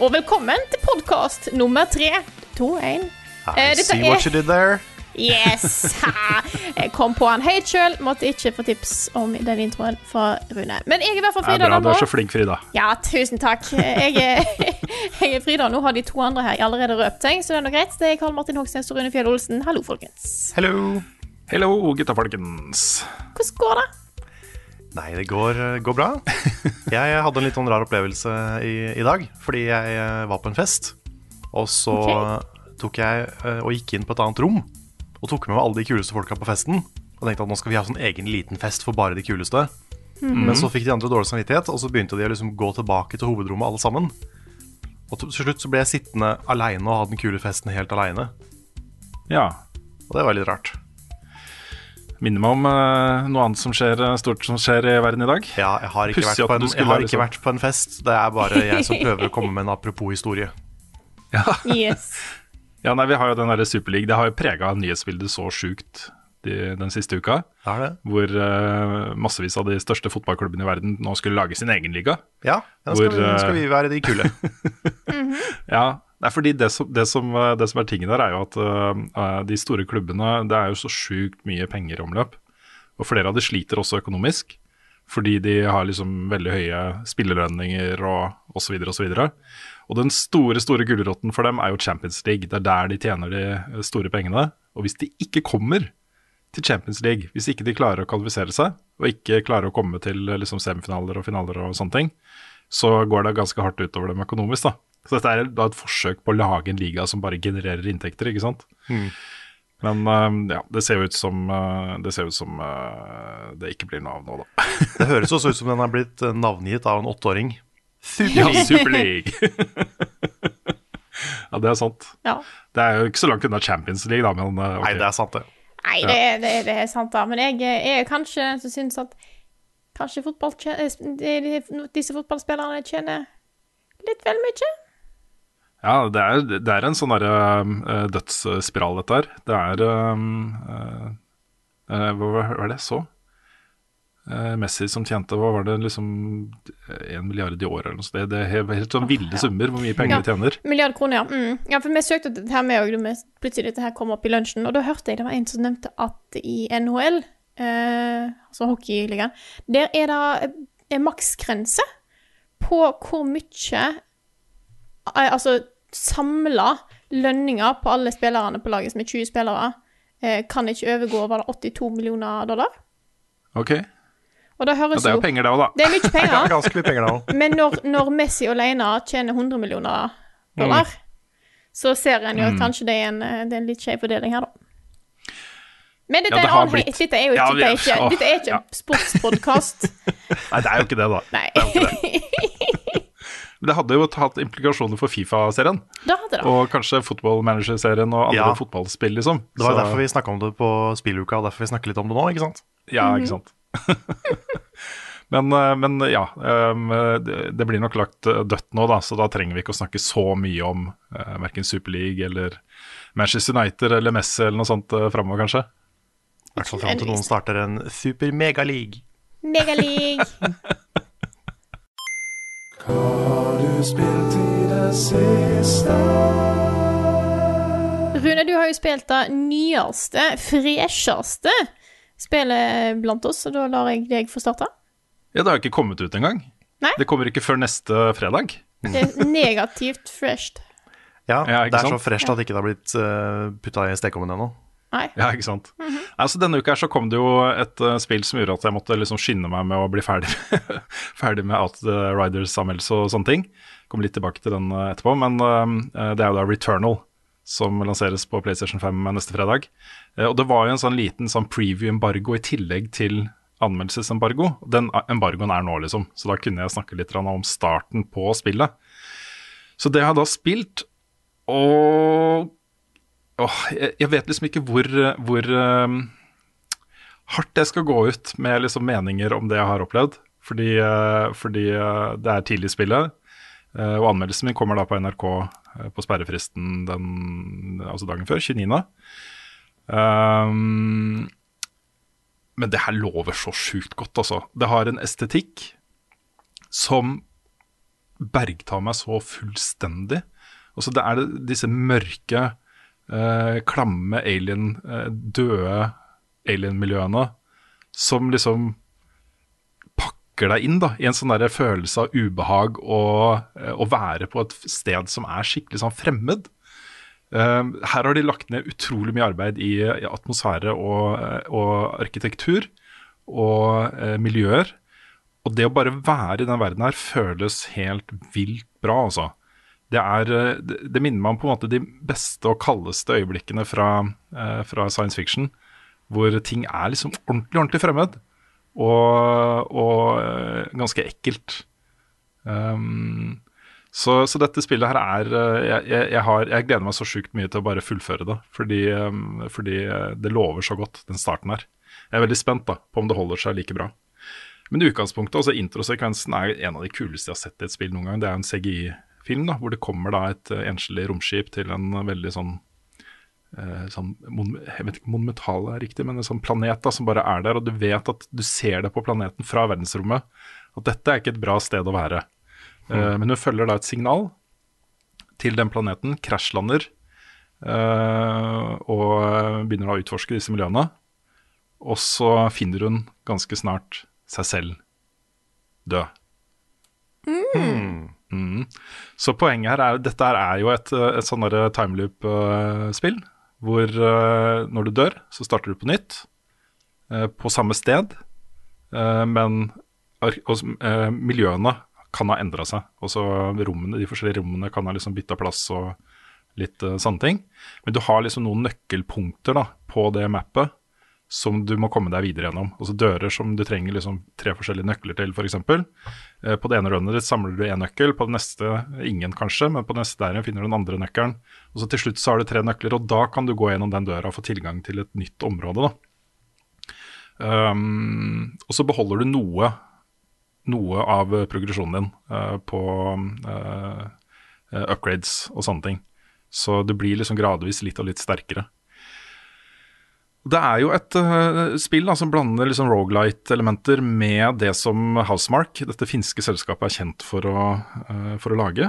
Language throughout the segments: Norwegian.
Og velkommen til podkast nummer tre, to, én. Eh, See what you did there. Yes! Jeg kom på han helt sjøl. Måtte ikke få tips om den introen fra Rune. Men jeg er i hvert fall Frida. Ja, bra, du er så flink, Frida. Ja, tusen takk. Jeg er, jeg er Frida. Nå har de to andre her allerede røpt seg, så det er nå greit. Det er Karl Martin Hoksnes og Rune Fjell Olsen. Hallo, folkens. Hello. Hello, gutta folkens. Hvordan går det? Nei, det går, går bra. Jeg hadde en litt sånn rar opplevelse i, i dag, fordi jeg eh, var på en fest. Og så tok jeg eh, og gikk inn på et annet rom og tok med meg alle de kuleste folka på festen. Og tenkte at nå skal vi ha sånn egen liten fest for bare de kuleste. Men så fikk de andre dårlig samvittighet, og så begynte de å liksom gå tilbake til hovedrommet alle sammen. Og til slutt så ble jeg sittende aleine og ha den kule festen helt aleine. Ja. Og det var litt rart. Minner meg om uh, noe annet som skjer, eh, stort som skjer i verden i dag. Ja, jeg har ikke, vært på, en, jeg har ikke vært på en fest. Det er bare jeg som prøver å komme med en apropos-historie. Yes. Ja, nei, Vi har jo den derre Superleague. Det har jo prega nyhetsbildet så sjukt de, den siste uka. Det er det. Hvor uh, massevis av de største fotballklubbene i verden nå skulle lage sin egen liga. Ja, da skal, Hvor, vi, skal vi være de kule. Ja, er fordi det som, det som, eh, det som er tingen der, er jo at uh, de store klubbene Det er jo så sjukt mye penger i omløp. Og flere av de sliter også økonomisk. Fordi de har liksom veldig høye spillerlønninger og osv. videre Og og den store store gulroten for dem er jo Champions League. Det er der de tjener de store pengene. Og hvis de ikke kommer til Champions League, hvis ikke de klarer å kvalifisere seg, og ikke klarer å komme til liksom, semifinaler og finaler og sånne ting, så går det ganske hardt utover dem økonomisk. da. Så dette er da et forsøk på å lage en liga som bare genererer inntekter, ikke sant. Men uh, ja, det ser ut som, uh, det, ser ut som uh, det ikke blir noe av nå, da. Det høres også ut som den er blitt eh, navngitt av en åtteåring. Ja, Superleague! Ja, det er sant. Ja. Det er jo ikke så langt unna Champions League, da, men eh, ok. Nei, det er sant, det. Nei, det, er- det, er- det er sant, da. Men jeg er kanskje den som syns at kanskje fotball, eh, disse fotballspillerne tjener litt vel mye. Ja, det er, det er en sånn derre eh, dødsspiral, dette her. Det er um, uh, Hva var det jeg så? Uh, Messi som tjente hva var det, liksom en milliard i året eller noe sånt. Det, er helt, helt sånn ville summer hvor mye penger Ja. de tjener. Milliard kroner, ja. Mm. Ja, for vi søkte dette her med, og plutselig dette her kom opp i lunsjen, og da hørte jeg det var en som nevnte at i NHL, eh, altså hockeyligaen, der er det en maksgrense på hvor mye eh, Altså samla lønninger på alle spillerne på laget, som er 20 spillere, eh, kan ikke overgå var det 82 millioner dollar. Ok, Og det, høres Det er jo penger, det òg, da. Det er mye er penger. ganske mye penger da. Men når, når Messi alene tjener 100 millioner dollar, så ser en jo Mm. at kanskje det er en, det er en litt skjev fordeling her, da. Men dette, Ja, det er, blitt- dette er jo Ja, dette er ikke, dette er ikke ja. en sportspodkast. Nei, det er jo ikke det, da. Nei. Det, ikke det. Det hadde jo hatt implikasjoner for Fifa-serien, Da hadde det. og kanskje fotballmanager-serien og andre Ja. fotballspill, liksom. Det var Så- derfor vi snakka om det på spilluka, og derfor vi snakker litt om det nå, ikke sant? Ja, ikke sant. men, eh, men ja, eh, det det blir nok lagt eh, dødt nå, da, så da trenger vi ikke å snakke så mye om uh, verken Superleague eller Manchester United eller Messi eller noe sånt uh, framover, kanskje. I hvert fall fram til noen starter en super-megaleague. Megaleague. Rune, du har jo spilt det nyeste, fresheste spillet blant oss, så da lar jeg deg få starte. Ja, det har ikke kommet ut engang. Nei. Det kommer ikke før neste fredag. Det er negativt fresht. Ja, Ja, det er så sant? fresht at ikke det har blitt uh, putta i stekeovnen ennå. Nei. Ja, ikke sant. Mhm. Altså, denne uka så kom det jo et uh, spill som gjorde at jeg måtte liksom skynde meg med å bli ferdig, ferdig med Outriders-anmeldelse og sånne ting. Kommer litt tilbake til den uh, etterpå. Men uh, det er jo da Returnal som lanseres på PlayStation 5 neste fredag. og det var jo en sånn liten sånn preview-embargo i tillegg til anmeldelsesembargo. Den embargoen er nå, liksom. Så da kunne jeg snakke litt om starten på spillet. Så det har jeg da spilt, og åh, jeg, vet liksom ikke hvor, hvor um, hardt jeg skal gå ut med liksom meninger om det jeg har opplevd. Fordi, uh, fordi uh, det er tidlig i spillet. Uh, og anmeldelsen min kommer da på NRK på sperrefristen den, altså dagen før, 29. Um, men det her lover så sjukt godt, altså. Det har en estetikk som bergtar meg så fullstendig. Altså, det er disse mørke eh, klamme alien, eh, døde alien-miljøene som liksom pakker deg inn da, i en sånn der følelse av ubehag og eh, å være på et sted som er skikkelig sånn fremmed. Uh, her har de lagt ned utrolig mye arbeid i, i atmosfære og, eh, og, arkitektur og eh, miljøer. Og det å bare være i den verden her føles helt vilt bra, altså det, er, eh, det, minner meg om på en måte de beste og kaldeste øyeblikkene fra, eh, fra science fiction. Hvor ting er liksom ordentlig, ordentlig fremmed. Og, og eh, ganske ekkelt. Um, så, så, dette spillet her er jeg, jeg, har, jeg, gleder meg så sjukt mye til å bare fullføre det. Fordi, um, fordi, det lover så godt, den starten her. Jeg er veldig spent da, på om det holder seg like bra. Men utgangspunktet, altså introsekvensen er en av de kuleste jeg har sett i et spill noen gang. Det er en CGI film, da, hvor det kommer da et uh, enslig romskip til en veldig sånn, uh, sånn Jeg vet ikke om monumental er riktig, men en sånn planet da, som bare er der. Og du vet at du ser det på planeten fra verdensrommet, at dette er ikke et bra sted å være. Uh, Men hun følger da et signal til den planeten, krasjlander, og begynner da å utforske disse miljøene. Og så finner hun ganske snart seg selv død. Mm. Mm. Så poenget her er dette er jo et, et sånn timeloop-spill. Uh, hvor uh, når du dør, så starter du på nytt. Uh, på samme sted. Men og, miljøene kan ha endra seg. Også rommene, De forskjellige rommene kan ha liksom bytta plass og litt sånne ting. Men du har liksom noen nøkkelpunkter da, på det mappet som du må komme deg videre gjennom. Altså dører som du trenger liksom tre forskjellige nøkler til, f.eks. Eh, på det ene runnet ditt samler du én nøkkel, på det neste ingen kanskje, men på det neste der finner du den andre nøkkelen. Og så til slutt så har du tre nøkler, og da kan du gå gjennom den døra og få tilgang til et nytt område. Um, og så beholder du noe, noe av progresjonen din uh, på uh, upgrades og sånne ting. Så du blir liksom gradvis litt og litt sterkere. Det er jo et uh, spill da, som blander liksom Rogalight-elementer med det som Housemark, dette finske selskapet, er kjent for å, uh, for å lage.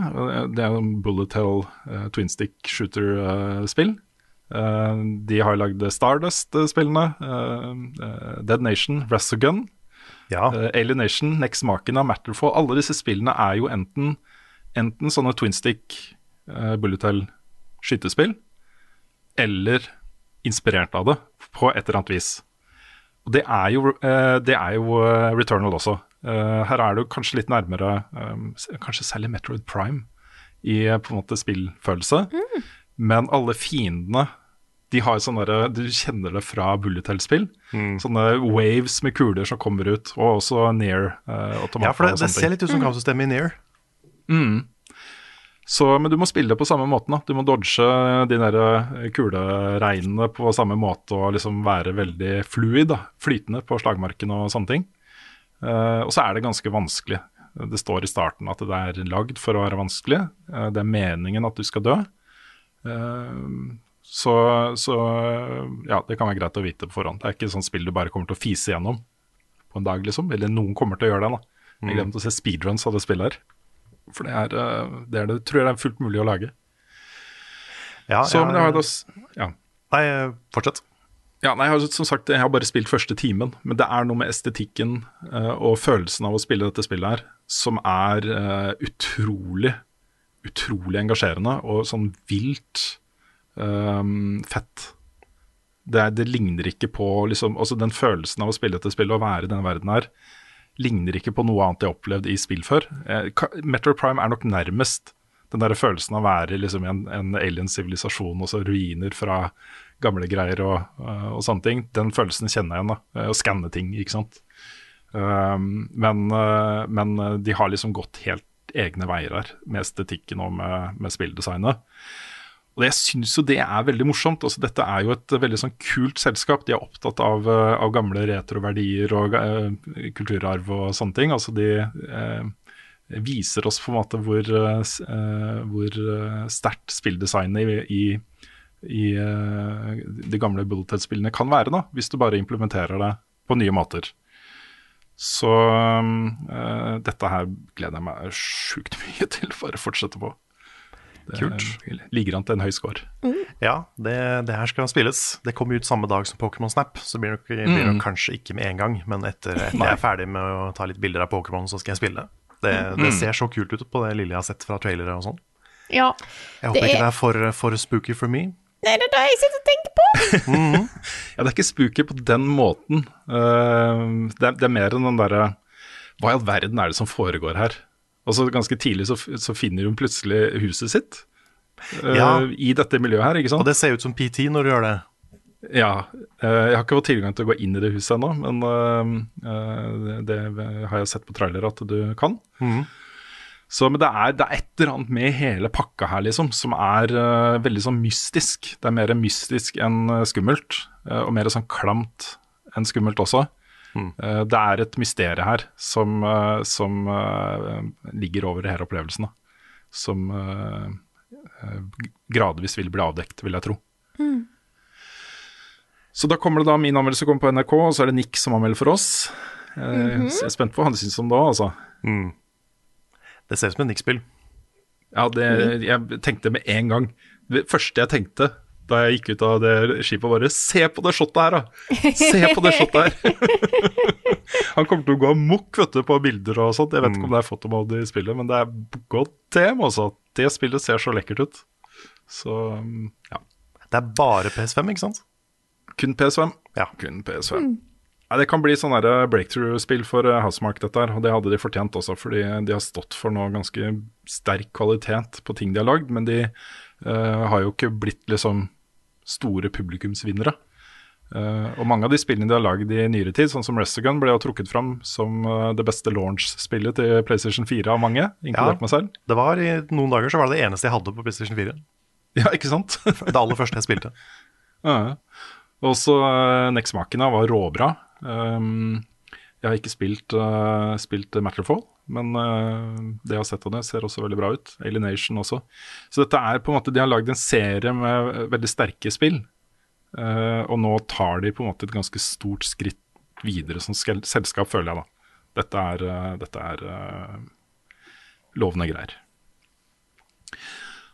Det er en bullet hell uh, twin stick shooter-spill. de har lagd Stardust-spillene, Dead Nation, Resogun, ja. Alien Nation, Next av Matterfall. Alle disse spillene er jo enten, enten sånne twin stick bullet hell skytespill eller inspirert av det på et eller annet vis. Og det er jo, uh, det er jo uh, Returnal også. Uh, her er det jo kanskje litt nærmere Kanskje særlig Metroid Prime i på en måte spillfølelse. Mm. Men alle fiendene de har sånne Du kjenner det fra bullet hell-spill. Mm. Sånne waves med kuler som kommer ut, og også near uh. Ja, for det, det ser litt ut som mm. kampsystemet i near. Mm. Så, men du må spille det på samme måten. Da. Du må dodge de der eh, kuleregnene på samme måte og liksom være veldig fluid, da. flytende på slagmarken og sånne ting. Uh, og så er det ganske vanskelig. Det står i starten at det er lagd for å være vanskelig. Uh, det er meningen at du skal dø. Uh, så, så, ja, det kan være greit å vite på forhånd. Det er ikke et sånt spill du bare kommer til å fise gjennom på en dag, liksom. Eller noen kommer til å gjøre det. da. Jeg glemte å se speedruns av det spillet her. For det er, eh, det er det, tror jeg det er fullt mulig å lage. Ja, så, jeg har da ja. Nei, fortsett. Ja, nei, jeg har, som sagt, jeg har bare spilt første timen, men det er noe med estetikken uh, og følelsen av å spille dette spillet her som er uh, utrolig, utrolig engasjerende og sånn vilt um, fett. Det, er, det ligner ikke på liksom, altså Den følelsen av å spille dette spillet og være i denne verden her, ligner ikke på noe annet jeg har opplevd i spill før. Eh, Metro Prime er nok nærmest den der følelsen av å være liksom, en, en alien-sivilisasjon, og så ruiner fra gamle greier og, eh, og sånne ting. Den følelsen kjenner jeg igjen. da, eh, Å skanne ting, ikke sant. Um, men, men de har liksom gått helt egne veier her, med estetikken og med, med spilldesignet. Og jeg syns jo det er veldig morsomt. Altså, dette er jo et veldig sånn kult selskap. De er opptatt av, eh, av gamle retroverdier og uh, kulturarv og sånne ting. Altså, de uh, viser oss på en måte hvor, uh, hvor sterkt spilldesignet i, i, i de gamle Bullethead-spillene kan være, da, hvis du bare implementerer det på nye måter. Så dette her gleder jeg meg sjukt mye til for å fortsette på. Det Kult. ligger an til en høy score. Ja, det, det her skal spilles. Det kommer ut samme dag som Pokémon Snap, så blir det nok, blir det nok kanskje ikke med en gang. Men etter, at jeg er ferdig med å ta litt bilder av Pokémon, så skal jeg spille. Det, det ser så kult ut på det lille jeg har sett fra trailere og sånn. Ja. Jeg håper Det er- ikke det er for, for spooky for me. Nei, det er det jeg sitter og tenker på! Ja, det er ikke spooky på den måten. Uh, det, er, det er mer enn den derre Hva i all verden er det som foregår her? Og så ganske tidlig så, så finner hun plutselig huset sitt. eh, Ja. I dette miljøet her, ikke sant? Og det ser ut som PT når du gjør det. Ja. eh, jeg har ikke fått tilgang til å gå inn i det huset ennå, men eh, det, det har jeg sett på trailer at du kan. Så, men det er, det er et eller annet med hele pakka her liksom, som er veldig sånn mystisk. Det er mer mystisk enn skummelt, og mer sånn klamt enn skummelt også. Eh, det er et mysterium her som, eh, som eh, ligger over hele opplevelsen. Da. Som gradvis vil bli avdekt, vil jeg tro. Så da kommer det da min anmeldelse kommer på NRK, og så er det Nick som anmelder for oss. Mm -hmm. jeg er spent på hva han syns om det òg, altså. Det ser ut som et Nick-spill. Ja, det, jeg tenkte med en gang Det første jeg tenkte da jeg gikk ut av det skipet, og bare Se på det shotet her, da! Se på det shotet her! Han kommer til å gå amok vet du, på bilder og sånt. Jeg vet ikke om det er fotomode i spillet, men det er godt tema, altså. Det spillet ser så lekkert ut. Så ja. Det er bare PS5, ikke sant? Kun PS5. Ja. Kun PS5. Nei, det kan bli sånn der breakthrough-spill for eh, Housemark, dette her. Og det hadde de fortjent også, fordi de har stått for noe ganske sterk kvalitet på ting de har lagd. Men de uh, har jo ikke blitt liksom store publikumsvinnere. Uh, og mange av de spillene de har lagd i nyere tid, sånn som Restogun, ble jo trukket fram som uh, det beste launch-spillet til PlayStation 4 av mange, inkludert Ja. meg selv. Det var I noen dager så var det det eneste jeg hadde på PlayStation 4. Ja, ikke sant? Det aller første jeg spilte. Uh, Også uh, Next Machina var råbra. Um, jeg har ikke spilt, uh, spilt Matterfall, men uh, det jeg har sett av det, ser også veldig bra ut. Alienation også. Så dette er på en måte, de har lagd en serie med veldig sterke spill. Uh, og nå tar de på en måte et ganske stort skritt videre som selskap, føler jeg da. Dette er, uh, dette er lovende greier.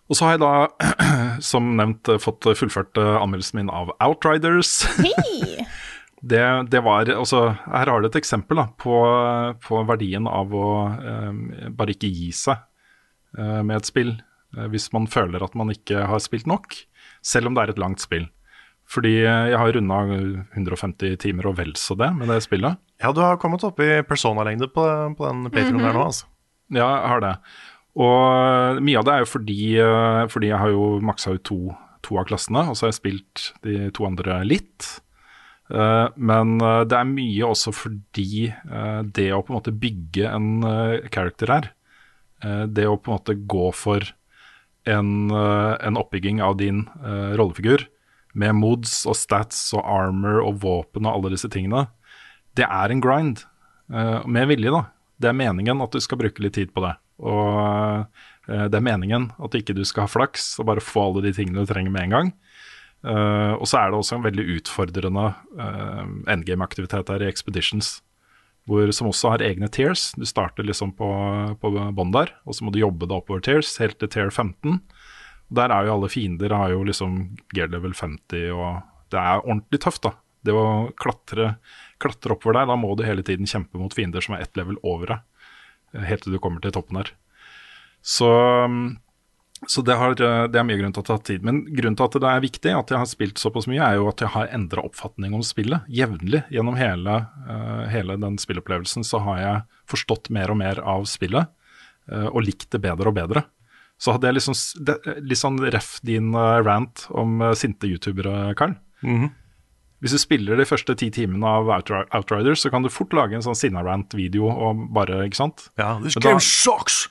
Og så har jeg da, som nevnt, eh, fått fullført eh, anmeldelsen min av Outriders. Hei! Det, det var, altså, her har du et eksempel da, på, på verdien av å eh, bare ikke gi seg eh, med et spill eh, hvis man føler at man ikke har spilt nok, selv om det er et langt spill. Fordi eh, jeg har runda 150 timer og vel så det med det spillet. Ja, du har kommet opp i persona-lengde på, på den playthroughen der nå, altså. Ja, jeg har det. Og mye av det er jo fordi, fordi jeg har jo maksa ut to, to av klassene, og så har jeg spilt de to andre litt. Eh, men eh, det er mye også fordi eh, det å på en måte bygge en character her, det å på en måte gå for en, en oppbygging av din rollefigur, med mods og stats og armor og våpen og alle disse tingene, det er en grind. med vilje, da. Det er meningen at du skal bruke litt tid på det. Og det er meningen at ikke du skal ha flaks og bare få alle de tingene du trenger med en gang. Eh, og så er det også en veldig utfordrende uh, endgame-aktivitet her i Expeditions, hvor, som også har egne tears. Du starter liksom på, på bånn der, og så må du jobbe deg oppover tears, helt til tier 15. Der er jo alle fiender har jo liksom gear level 50, og det er ordentlig tøft, da. Det å klatre, klatre oppover der, da må du hele tiden kjempe mot fiender som er ett level over deg, eh, helt til du kommer til toppen her. Så, Så det, har, eh, det er mye grunn til at det har tatt tid. Men grunnen til at det er viktig at jeg har spilt såpass mye, er jo at jeg har endra oppfatning om spillet jevnlig. Gjennom hele, uh, hele den spillopplevelsen så har jeg forstått mer og mer av spillet, uh, og likt det bedre og bedre. Så hadde jeg liksom det, litt sånn ref din rant om sinte youtubere, Karl. Mm -hmm. Hvis du spiller de første ti timene av Outriders, så kan du fort lage en sånn Sinnarant-video og bare, ikke sant? Ja, this game sucks!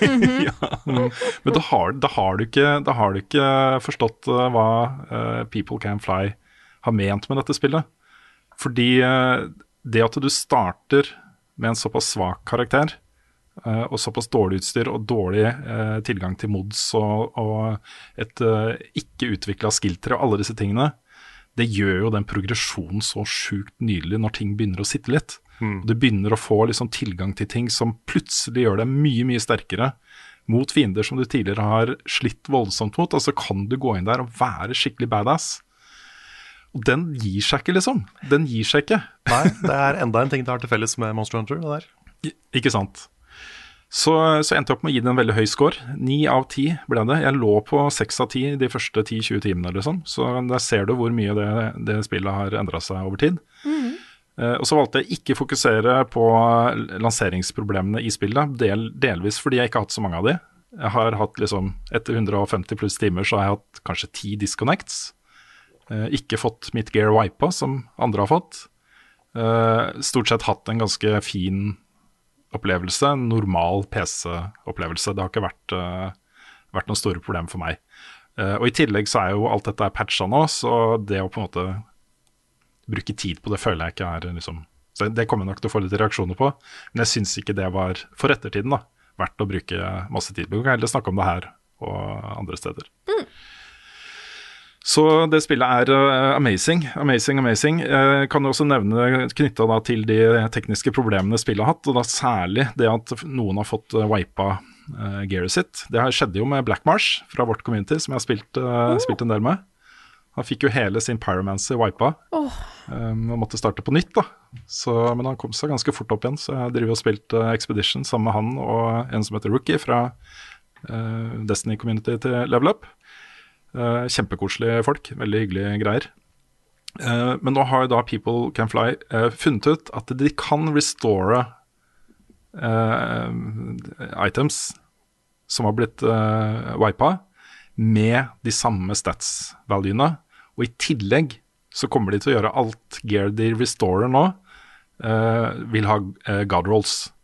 ja. Men da har, da, har ikke, da har, du ikke, forstått uh, hva uh, People Can Fly har ment med dette spillet. Fordi uh, det at du starter med en såpass svak karakter, og såpass dårlig utstyr og dårlig tilgang til mods og, og et ikke utvikla skill-tre og alle disse tingene, det gjør jo den progresjonen så sjukt nydelig når ting begynner å sitte litt. Mm. Du begynner å få liksom tilgang til ting som plutselig gjør deg mye, mye sterkere mot fiender som du tidligere har slitt voldsomt mot. Altså kan du gå inn der og være skikkelig badass. Og den gir seg ikke, liksom. Den gir seg ikke. Nei, det er enda en ting det har til felles med Monster Hunter. det der. Ikke sant. Så, så, endte jeg opp med å gi det en veldig høy score. Ni av ti ble det. Jeg lå på seks av ti de første 10-20 timene, liksom. Så der ser du hvor mye det, det spillet har endra seg over tid. Mm. Eh, og så valgte jeg ikke fokusere på lanseringsproblemene i spillet, del, delvis fordi jeg ikke har hatt så mange av de. Jeg har hatt liksom, Etter 150 pluss timer så har jeg hatt kanskje ti disconnects. Eh, ikke fått mitt gear wipa, som andre har fått. Eh, stort sett hatt en ganske fin opplevelse, normal PC-opplevelse. Det har ikke vært, uh, vært noen store problem for meg. Uh, og I tillegg så er jo alt dette patcha nå, så det å på en måte bruke tid på det føler jeg ikke er liksom så Det kommer jeg nok til å få litt reaksjoner på, men jeg syns ikke det var for ettertiden da, verdt å bruke masse tid på. Vi kan heller snakke om det her og andre steder. Mm. Så det spillet er uh, amazing, amazing, amazing. Jeg kan jo også nevne knytta til de tekniske problemene spillet har hatt, og da særlig det at noen har fått uh, wipa uh, gearet sitt. Det skjedde jo med Black Marsh fra vårt community, som jeg har spilt, uh, oh. spilt en del med. Han fikk jo hele sin pyromancy wipa oh. um, og måtte starte på nytt. da. Så, men han kom seg ganske fort opp igjen, så jeg driver og spilt uh, Expedition sammen med han og en som heter Rookie fra uh, Destiny Community til Level Up. Uh, kjempekoselige folk. Veldig hyggelige greier. Uh, men nå har da People Can Fly uh, funnet ut at de kan restore items som har blitt uh, wipa, med de samme stats-valuene. Og i tillegg så kommer de til å gjøre alt gear de restorer nå, vil ha god rolls.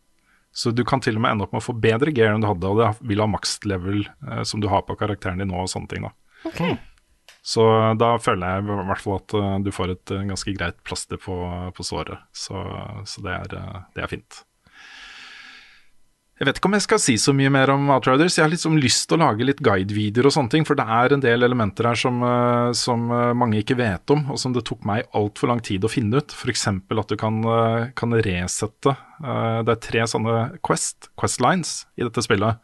Så du kan til og med ende opp med å få bedre gear enn du hadde, og det vil ha maks level som du har på karakteren din nå og sånne ting. da. Okay. Så da føler jeg i hvert fall at uh, du får et uh, ganske greit plaster på, på såret. Så, så det, er, uh, det, er, fint. Jeg vet ikke om jeg skal si så mye mer om Outriders. Jeg har liksom lyst til å lage litt guidevideoer og sånne ting, for det er en del elementer her som, som mange ikke vet om, og som det tok meg altfor lang tid å finne ut. F.eks. at du kan, kan resette Det er tre sånne Quest, Quest lines i dette spillet.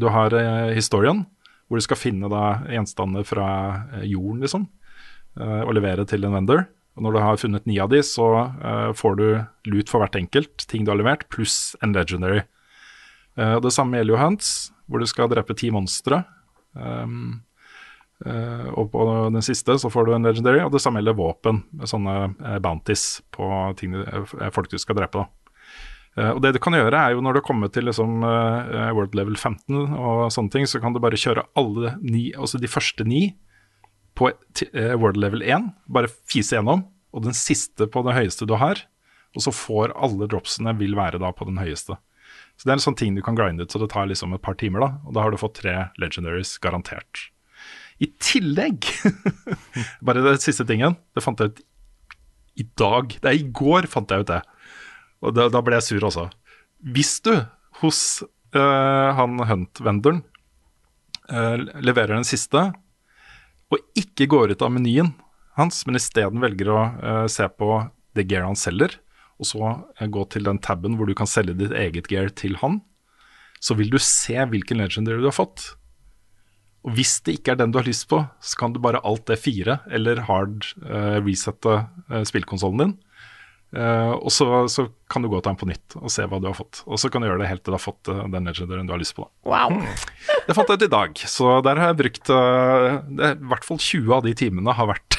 Du har Historien, hvor du skal finne da gjenstander fra eh, jorden, liksom, eh, og levere til en vendor. Og Når du har funnet ni av de, så uh, får du lut for hvert enkelt ting du har levert, pluss en legendary. Uh, det samme gjelder jo Hunts, hvor du skal drepe ti monstre. Um, uh, og på den siste så får du en legendary, og det samme gjelder våpen, med sånne bounties på ting du, folk du skal drepe. da. Uh, og det du kan gjøre, er jo når du kommer til liksom, uh, World Level 15 og sånne ting, så kan du bare kjøre alle ni, altså de første ni på uh, World Level 1, bare fise gjennom, og den siste på det høyeste du har, og så får alle dropsene vil være da på den høyeste. Så det er en sånn ting du kan grinde ut, så det tar liksom et par timer, da, og da har du fått tre legendaries garantert. I tillegg, bare den siste tingen, det fant jeg ut i dag, det er i går fant jeg ut det. Og da, da, ble jeg sur også. Hvis du hos uh, han Hunt-vendoren uh, leverer den siste, og ikke går ut av menyen hans, men isteden velger å uh, se på det gear han selger, og så gå til den taben hvor du kan selge ditt eget gear til han, så vil du se hvilken legendary du har fått. Og Hvis det ikke er den du har lyst på, så kan du bare alt det fire, eller hard uh, resette uh, spillkonsollen din. Eh, og så, så kan du gå til den på nytt og se hva du har fått. Og så kan du gjøre det helt til du har fått eh, den legenderen du har lyst på. da. Wow. Det fant jeg ut i dag, så der har jeg brukt eh, det, I hvert fall 20 av de timene har vært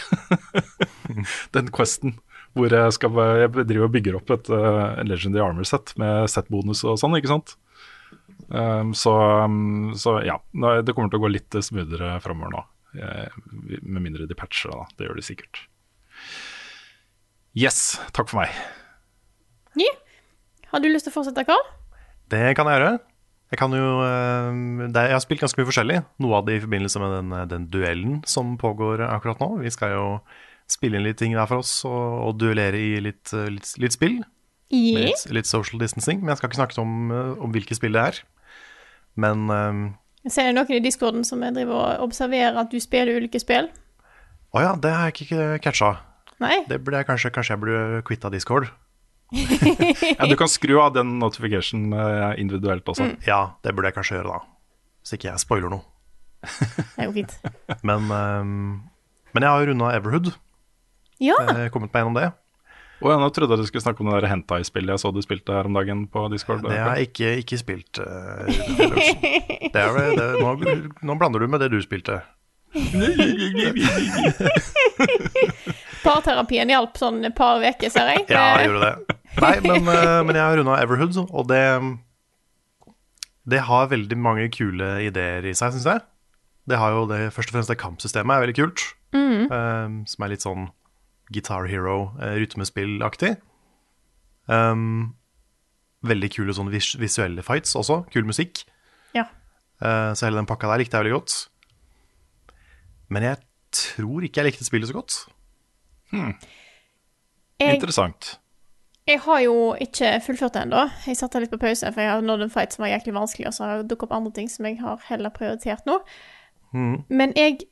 den questen. Hvor jeg, skal, jeg driver og bygger opp et uh, Legendary Armor-sett med set-bonus og sånn, ikke sant. Um, så, um, så ja, det kommer til å gå litt smoothere framover nå. med mindre de patcher da. Det gjør de sikkert. Yes, takk for meg. Ja. Har du lyst til å fortsette, Karl? Det kan jeg gjøre. Jeg, kan jo, eh, det, jeg har spilt ganske mye forskjellig. Noe av det i forbindelse med den, den duellen som pågår akkurat nå. Vi skal jo spille inn litt ting hver for oss og, og duellere i litt, eh, litt, litt spill. Ja. litt, litt social distancing. Men jeg skal ikke snakke om, eh, om hvilke spill det er. Men Ser Jeg ser noen i discorden som jeg driver og observerer at du spiller ulike spill. Å ja, det har jeg ikke catcha. Nei? Det burde jeg kanskje, kanskje jeg burde quitta Discord. Ja, du kan skru av den notification eh, individuelt også. Ja, det burde jeg kanskje gjøre da. Så ikke jeg spoiler noe. Det er jo fint. Men, um, men jeg har jo runda Everhood. Ja. Eh, kommet meg gjennom det. Og jeg nå trodde jeg du skulle snakke om det hentai-spillet jeg så du spilte her om dagen på Discord. Det har jeg ikke, ikke spilt. Uh, det er, det, nå, nå blander du med det du spilte. Parterapien hjalp sånn et par uker, ser jeg. Ja, jeg gjorde det. Nei, men, eh, men jeg har runda Everhood, og det Det har veldig mange kule ideer i seg, syns jeg. Det har jo det, først og fremst det kampsystemet er veldig kult. eh, som er litt sånn Guitar Hero, uh, rytmespillaktig. Um, veldig kule sånne vis visuelle fights også. Kul musikk. Ja. Uh, så hele den pakka der likte jeg veldig godt. Men jeg tror ikke jeg likte spillet så godt. Jeg, Interessant. jeg har jo ikke fullført det ennå. Jeg satte litt på pause, for jeg har nådd en fight som var jæklig vanskelig, og så har det dukket opp andre ting som jeg har heller prioritert nå. Men jeg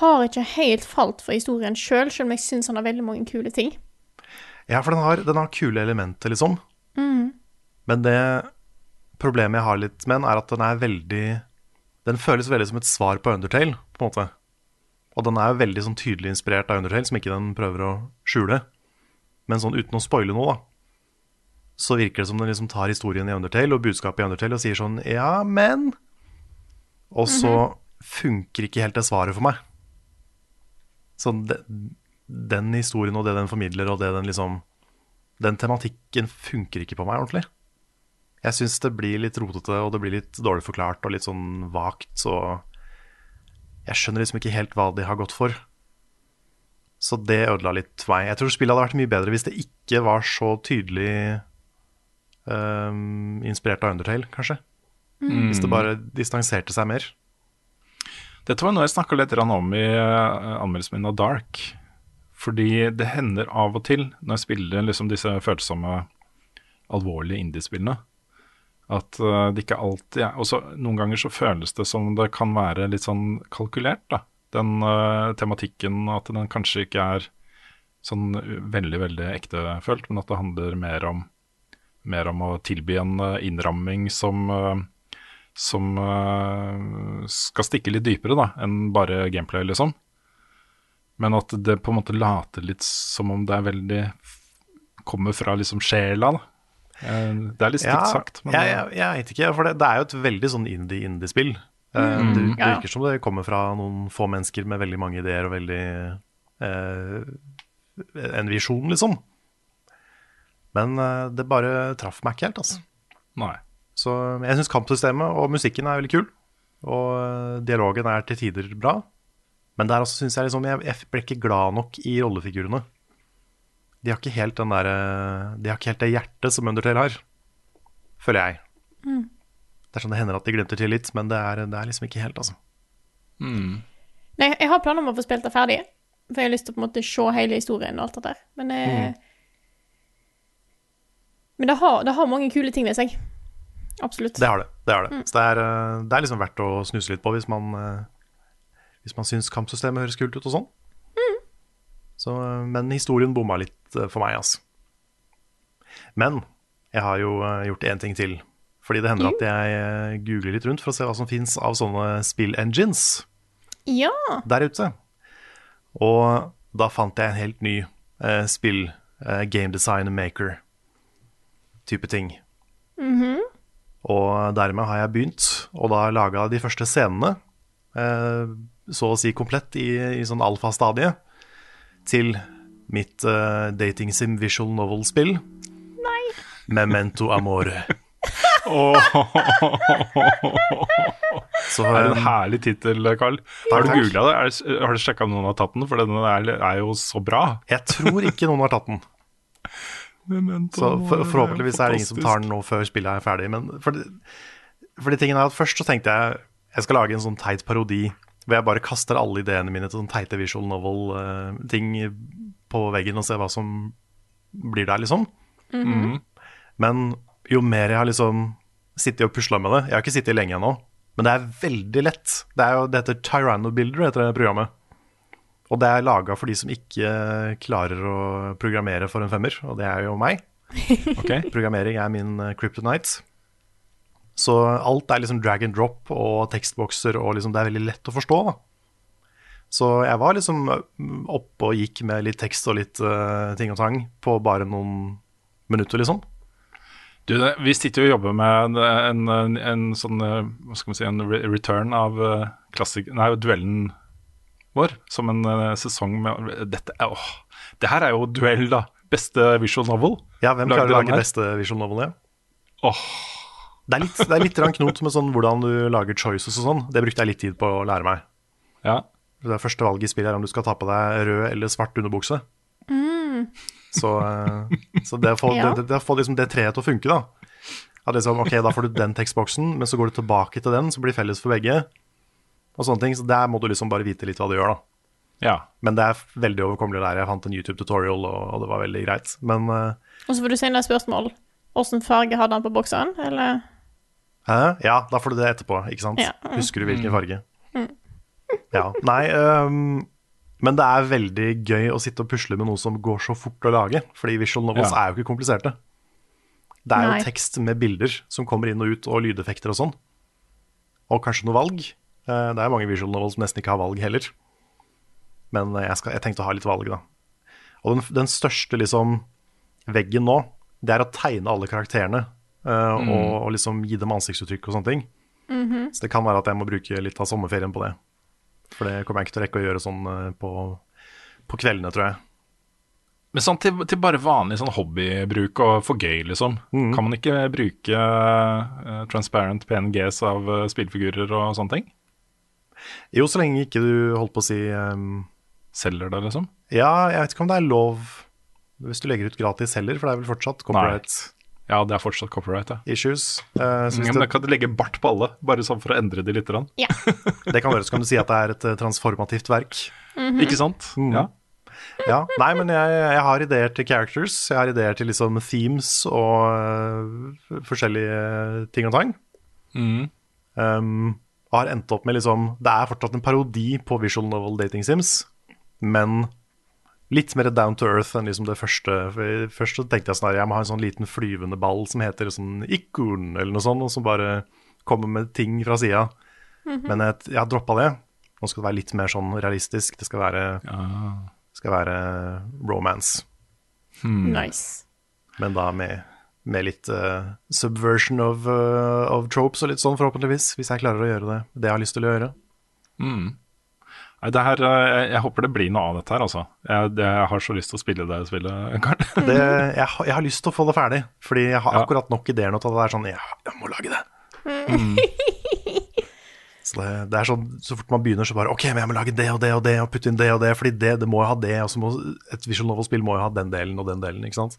har ikke helt falt for historien sjøl, selv om jeg syns han har veldig mange kule ting. Ja, for den har, den har kule elementer, liksom. Men det problemet jeg har litt med den, er at den er veldig Den føles veldig som et svar på Undertale, på en måte. Og den er veldig sånn tydelig inspirert av Undertale, som ikke den prøver å skjule. Men sånn uten å spoile noe, da, så virker det som den liksom tar historien i Undertale og budskapet i Undertale og sier sånn Ja, men Og så funker ikke helt det svaret for meg. Sånn det, den historien og det den formidler, og det den liksom Den tematikken funker ikke på meg ordentlig. Jeg syns det blir litt rotete, og det blir litt dårlig forklart og litt sånn vagt, så Jeg skjønner liksom ikke helt hva de har gått for. Så det ødela litt for meg. Jeg tror spillet hadde vært mye bedre hvis det ikke var så tydelig um, inspirert av Undertale, kanskje. Hvis det bare distanserte seg mer. Dette var noe jeg snakka litt om i uh, anmeldelsen min av Dark. Fordi det hender av og til, når jeg spiller liksom disse følsomme, alvorlige indiespillene, at uh, det ikke alltid er Og så noen ganger så føles det som det kan være litt sånn kalkulert, da. Den uh, tematikken, at den kanskje ikke er sånn veldig, veldig ektefølt, men at det handler mer om, mer om å tilby en uh, innramming som uh, som uh, skal stikke litt dypere da, enn bare gameplay, liksom. Men at det på en måte later litt som om det er veldig Kommer fra liksom sjela, da. Eh, Det er litt stygt sagt, men jeg, jeg, jeg vet ikke, for det, det er jo et veldig sånn indie-indie-spill. Mm. Det, det virker som det kommer fra noen få mennesker med veldig mange ideer og veldig eh, En visjon, liksom. Men eh, det bare traff meg ikke helt, altså. nei. Så jeg syns kampsystemet og musikken er veldig kul. Og eh, dialogen er til tider bra. Men der også synes jeg liksom Jeg, jeg ble ikke glad nok i rollefigurene. De har ikke helt den der, eh, De har ikke helt det hjertet som Undertale har, føler jeg. Det er sånn det hender at de glimter til litt, men det er, det er liksom ikke helt, altså. Nei, jeg har planer om å få spilt det ferdig, for jeg har lyst til å på en måte se hele historien og alt det der. Men eh, Men det har, det har mange kule ting ved seg. Absolutt. Det har det. det, har det. Så det er, eh, det er liksom verdt å snuse litt på hvis man Hvis man syns kampsystemet høres kult ut og sånn. Så, eh, men historien bomma litt eh, for meg, altså. Men jeg har jo eh, gjort én ting til. Fordi det hender at jeg googler litt rundt for å se hva som fins av sånne spill-engines Ja. der ute. Og da fant jeg en helt ny eh, spill eh, game design maker-type ting. Og dermed har jeg begynt, og da laga de første scenene, eh, så å si komplett i, i sånn alfa-stadie, til mitt uh, dating sim visual novel-spill. Nei. Memento Amore. Så Det er en eh, herlig tittel, Carl. Har du googla det? Er, har du sjekka om noen har tatt den? For den er, er jo så bra. jeg tror ikke noen har tatt den. Memento Så for, forhåpentligvis er det ingen som tar den nå før spillet er ferdig. Men fordi, fordi tingen er at først så tenkte jeg jeg skal lage en sånn teit parodi hvor jeg bare kaster alle ideene mine til sånn teite visual novel-ting på veggen og ser hva som blir der, liksom. Men jo mer jeg har liksom sittet og pusla med det Jeg har ikke sittet lenge ennå, men det er veldig lett. Det, er jo, det heter Tyranno Builder, heter det programmet. Og det er laga for de som ikke klarer å programmere for en femmer, og det er jo meg. Okay. Programmering er min eh, kryptonite. Så alt er liksom drag and drop og tekstbokser, og liksom det er veldig lett å forstå. da. Så jeg var liksom mm, oppe og gikk med litt tekst og litt uh, ting og tang på bare noen minutter, liksom. Du, vi sitter jo og jobber med en, en, en sånn eh, Hva skal man si, en return av klassik... Nei, duellen vår. Som en sesong med Dette åh, Det her er jo duell, da. Beste visual novel. Ja, hvem klarer å lage beste visual novel? Ja? Åh, Det er litt, det er litt knot med sånn hvordan du lager choices og sånn. Det brukte jeg litt tid på å lære meg. ja. Det første valget i spillet er om du skal ta på deg rød eller svart underbukse. Så, eh, så det å få, Ja. det, det, det liksom det treet til å funke, da. At liksom, ok, Da får du den tekstboksen, men så går du tilbake til den, som blir felles for begge. Og sånne ting, så Der må du liksom bare vite litt hva du gjør, da. ja. Men det er veldig overkommelig å lære. Jeg fant en YouTube-tutorial, og, og det var veldig greit. Men uh, Og så får du sende spørsmål. Åssen farge hadde han på bokseren? Eller Hæ? Ja, da får du det etterpå, ikke sant? Ja. Mm. Husker du hvilken farge? Ja. Nei, um, men det er veldig gøy å sitte og pusle med noe som går så fort å lage. Fordi visual novels Ja. er jo ikke kompliserte. Det er Nei. jo tekst med bilder som kommer inn og ut, og lydeffekter og sånn. Og kanskje noe valg. Eh, Det er mange visual novels som nesten ikke har valg heller. Men jeg, skal, jeg tenkte å ha litt valg, da. Og den, den største liksom veggen nå, det er å tegne alle karakterene. Eh, og, og liksom gi dem ansiktsuttrykk og sånne ting. Så det kan være at jeg må bruke litt av sommerferien på det. For det kommer jeg ikke til å rekke å gjøre sånn eh, på, på kveldene, tror jeg. Men sånn til, til bare vanlig sånn hobbybruk og for gøy, liksom. Mm. Kan man ikke bruke uh, transparent PNGs av uh, spillfigurer og sånne ting? Jo, så lenge ikke du holdt på å si um, Selger det, liksom? Ja, jeg vet ikke om det er lov hvis du legger ut gratis heller, for det er vel fortsatt copyright Ja, det er fortsatt copyright, ja. issues. Uh, Ja, men da det, kan du legge bart på alle, bare sånn for å endre det litt. Ja. det kan være, så kan du si at det er et eh, transformativt verk. Ikke sant? Mm. Ja. Ja, Nei, men jeg, jeg har ideer til characters. Jeg har ideer til liksom themes og uh, forskjellige ting og tang. Mm. Um, har endt opp med liksom Det er fortsatt en parodi på visual novel dating sims, men litt mer down to earth enn liksom det første. For først så tenkte jeg sånn her, jeg må ha en sånn liten flyvende ball som heter sånn ikon eller noe sånt, og som bare kommer med ting fra sida. Men jeg, jeg har droppa det. Nå skal det være litt mer sånn realistisk. Det skal være, skal være romance. Nice. Men da med, med litt uh, subversion of, uh, of tropes og litt sånn, forhåpentligvis. Hvis jeg klarer å gjøre det. Det jeg har lyst til å gjøre. Nei, det her, eh, jeg, jeg håper det blir noe av dette her, altså. Jeg, det, jeg har så lyst til å spille det spillet, Karl. Det, jeg, har- jeg har lyst til å få det ferdig, fordi jeg har Ja. akkurat nok ideer nå til at det er sånn Ja, jeg må lage det. Så det, det er sånn, så fort man begynner, så bare OK, men jeg må lage det og det og det, og putte inn det og det, fordi det, det må jo ha det, og så må et visual novel-spill må jo ha den delen og den delen, ikke sant?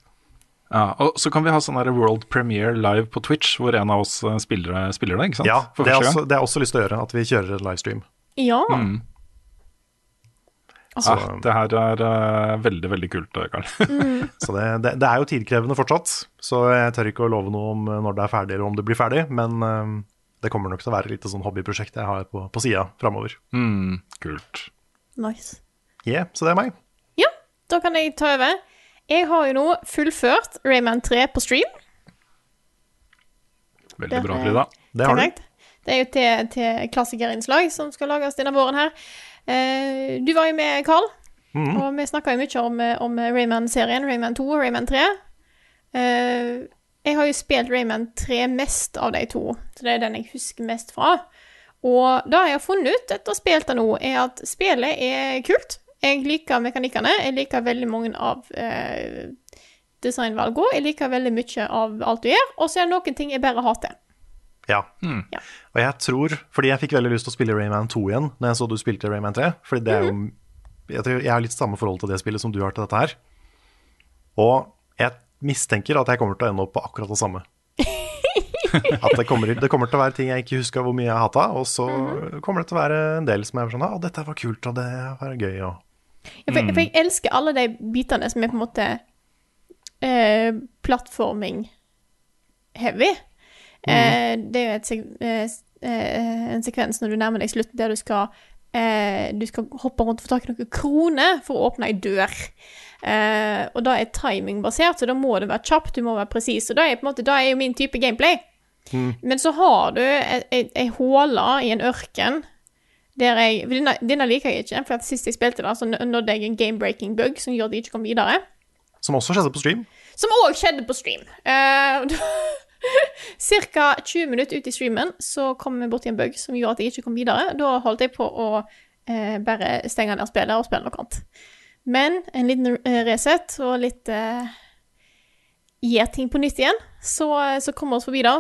Ja, og så kan vi ha sånn der world premiere live på Twitch, hvor en av oss spiller, spiller det, ikke sant? Ja, det har jeg også lyst til å gjøre, at vi kjører en livestream. Ja. Ja, det her er uh, veldig, veldig kult, Karl. Mm. Så det, det, det er jo tidkrevende fortsatt, så jeg tør ikke å love noe om eh, når det er ferdig, eller om det blir ferdig, men uh, det kommer nok til å være et lite sånn hobbyprosjekt jeg har på, på sida framover. mm, kult. Nice. Yeah, så det er meg. Ja, da kan jeg ta over. Jeg har jo nå fullført Rayman 3 på stream. Veldig bra, Frida. Det har du. Det er jo til, til klassikerinnslag som skal lages denne våren her. Eh, du var jo med, Carl. Og vi snakka jo mye om, om Rayman-serien, Rayman 2 og Rayman 3. Eh, jeg har jo spilt Rayman 3 mest av de to, så det er den jeg husker mest fra. Og det jeg har funnet ut etter å ha spilt det nå, er at spillet er kult. Jeg liker mekanikkene. Jeg liker veldig mange av eh, designvalgene. Jeg liker veldig mye av alt du gjør. Og så er det noen ting jeg bare hater. Ja. Ja. Og jeg tror, fordi jeg fikk veldig lyst til å spille Rayman 2 igjen når jeg så du spilte Rayman 3. Fordi det er jo Jeg tror jeg har litt samme forhold til det spillet som du har til dette her. Og jeg mistenker at jeg kommer til å ende opp på akkurat det samme. At det kommer, det kommer til å være ting jeg ikke huska hvor mye jeg hata, og så kommer det til å være en del som er sånn Å, dette var kult, og det var gøy, og Ja, For, for jeg elsker alle de bitene som er på en måte eh, plattforming-heavy. Eh, det er jo sek- eh, eh, en sekvens når du nærmer deg slutten der du skal eh, Du skal hoppe rundt og få tak i noen kroner for å åpne ei dør. Eh, og da er timingbasert, så da må det være kjapt, du må være presis. Og da er, på en måte, da er jo min type gameplay. Men så har du ei- håle i en ørken der jeg denne, denne liker jeg ikke, for sist jeg spilte det, så nådde jeg en game-breaking bug som gjorde at jeg ikke kom videre. Som også skjedde på stream. Som òg skjedde på stream. Uh, Ca. 20 minutter ut i streamen så kom vi borti en bug som gjorde at jeg ikke kom videre. Da holdt jeg på å eh, bare stenge ned spillet og spille noe annet. Men en liten eh, reset og litt eh, Gjør ting på nytt igjen, så, så kommer vi oss forbi det.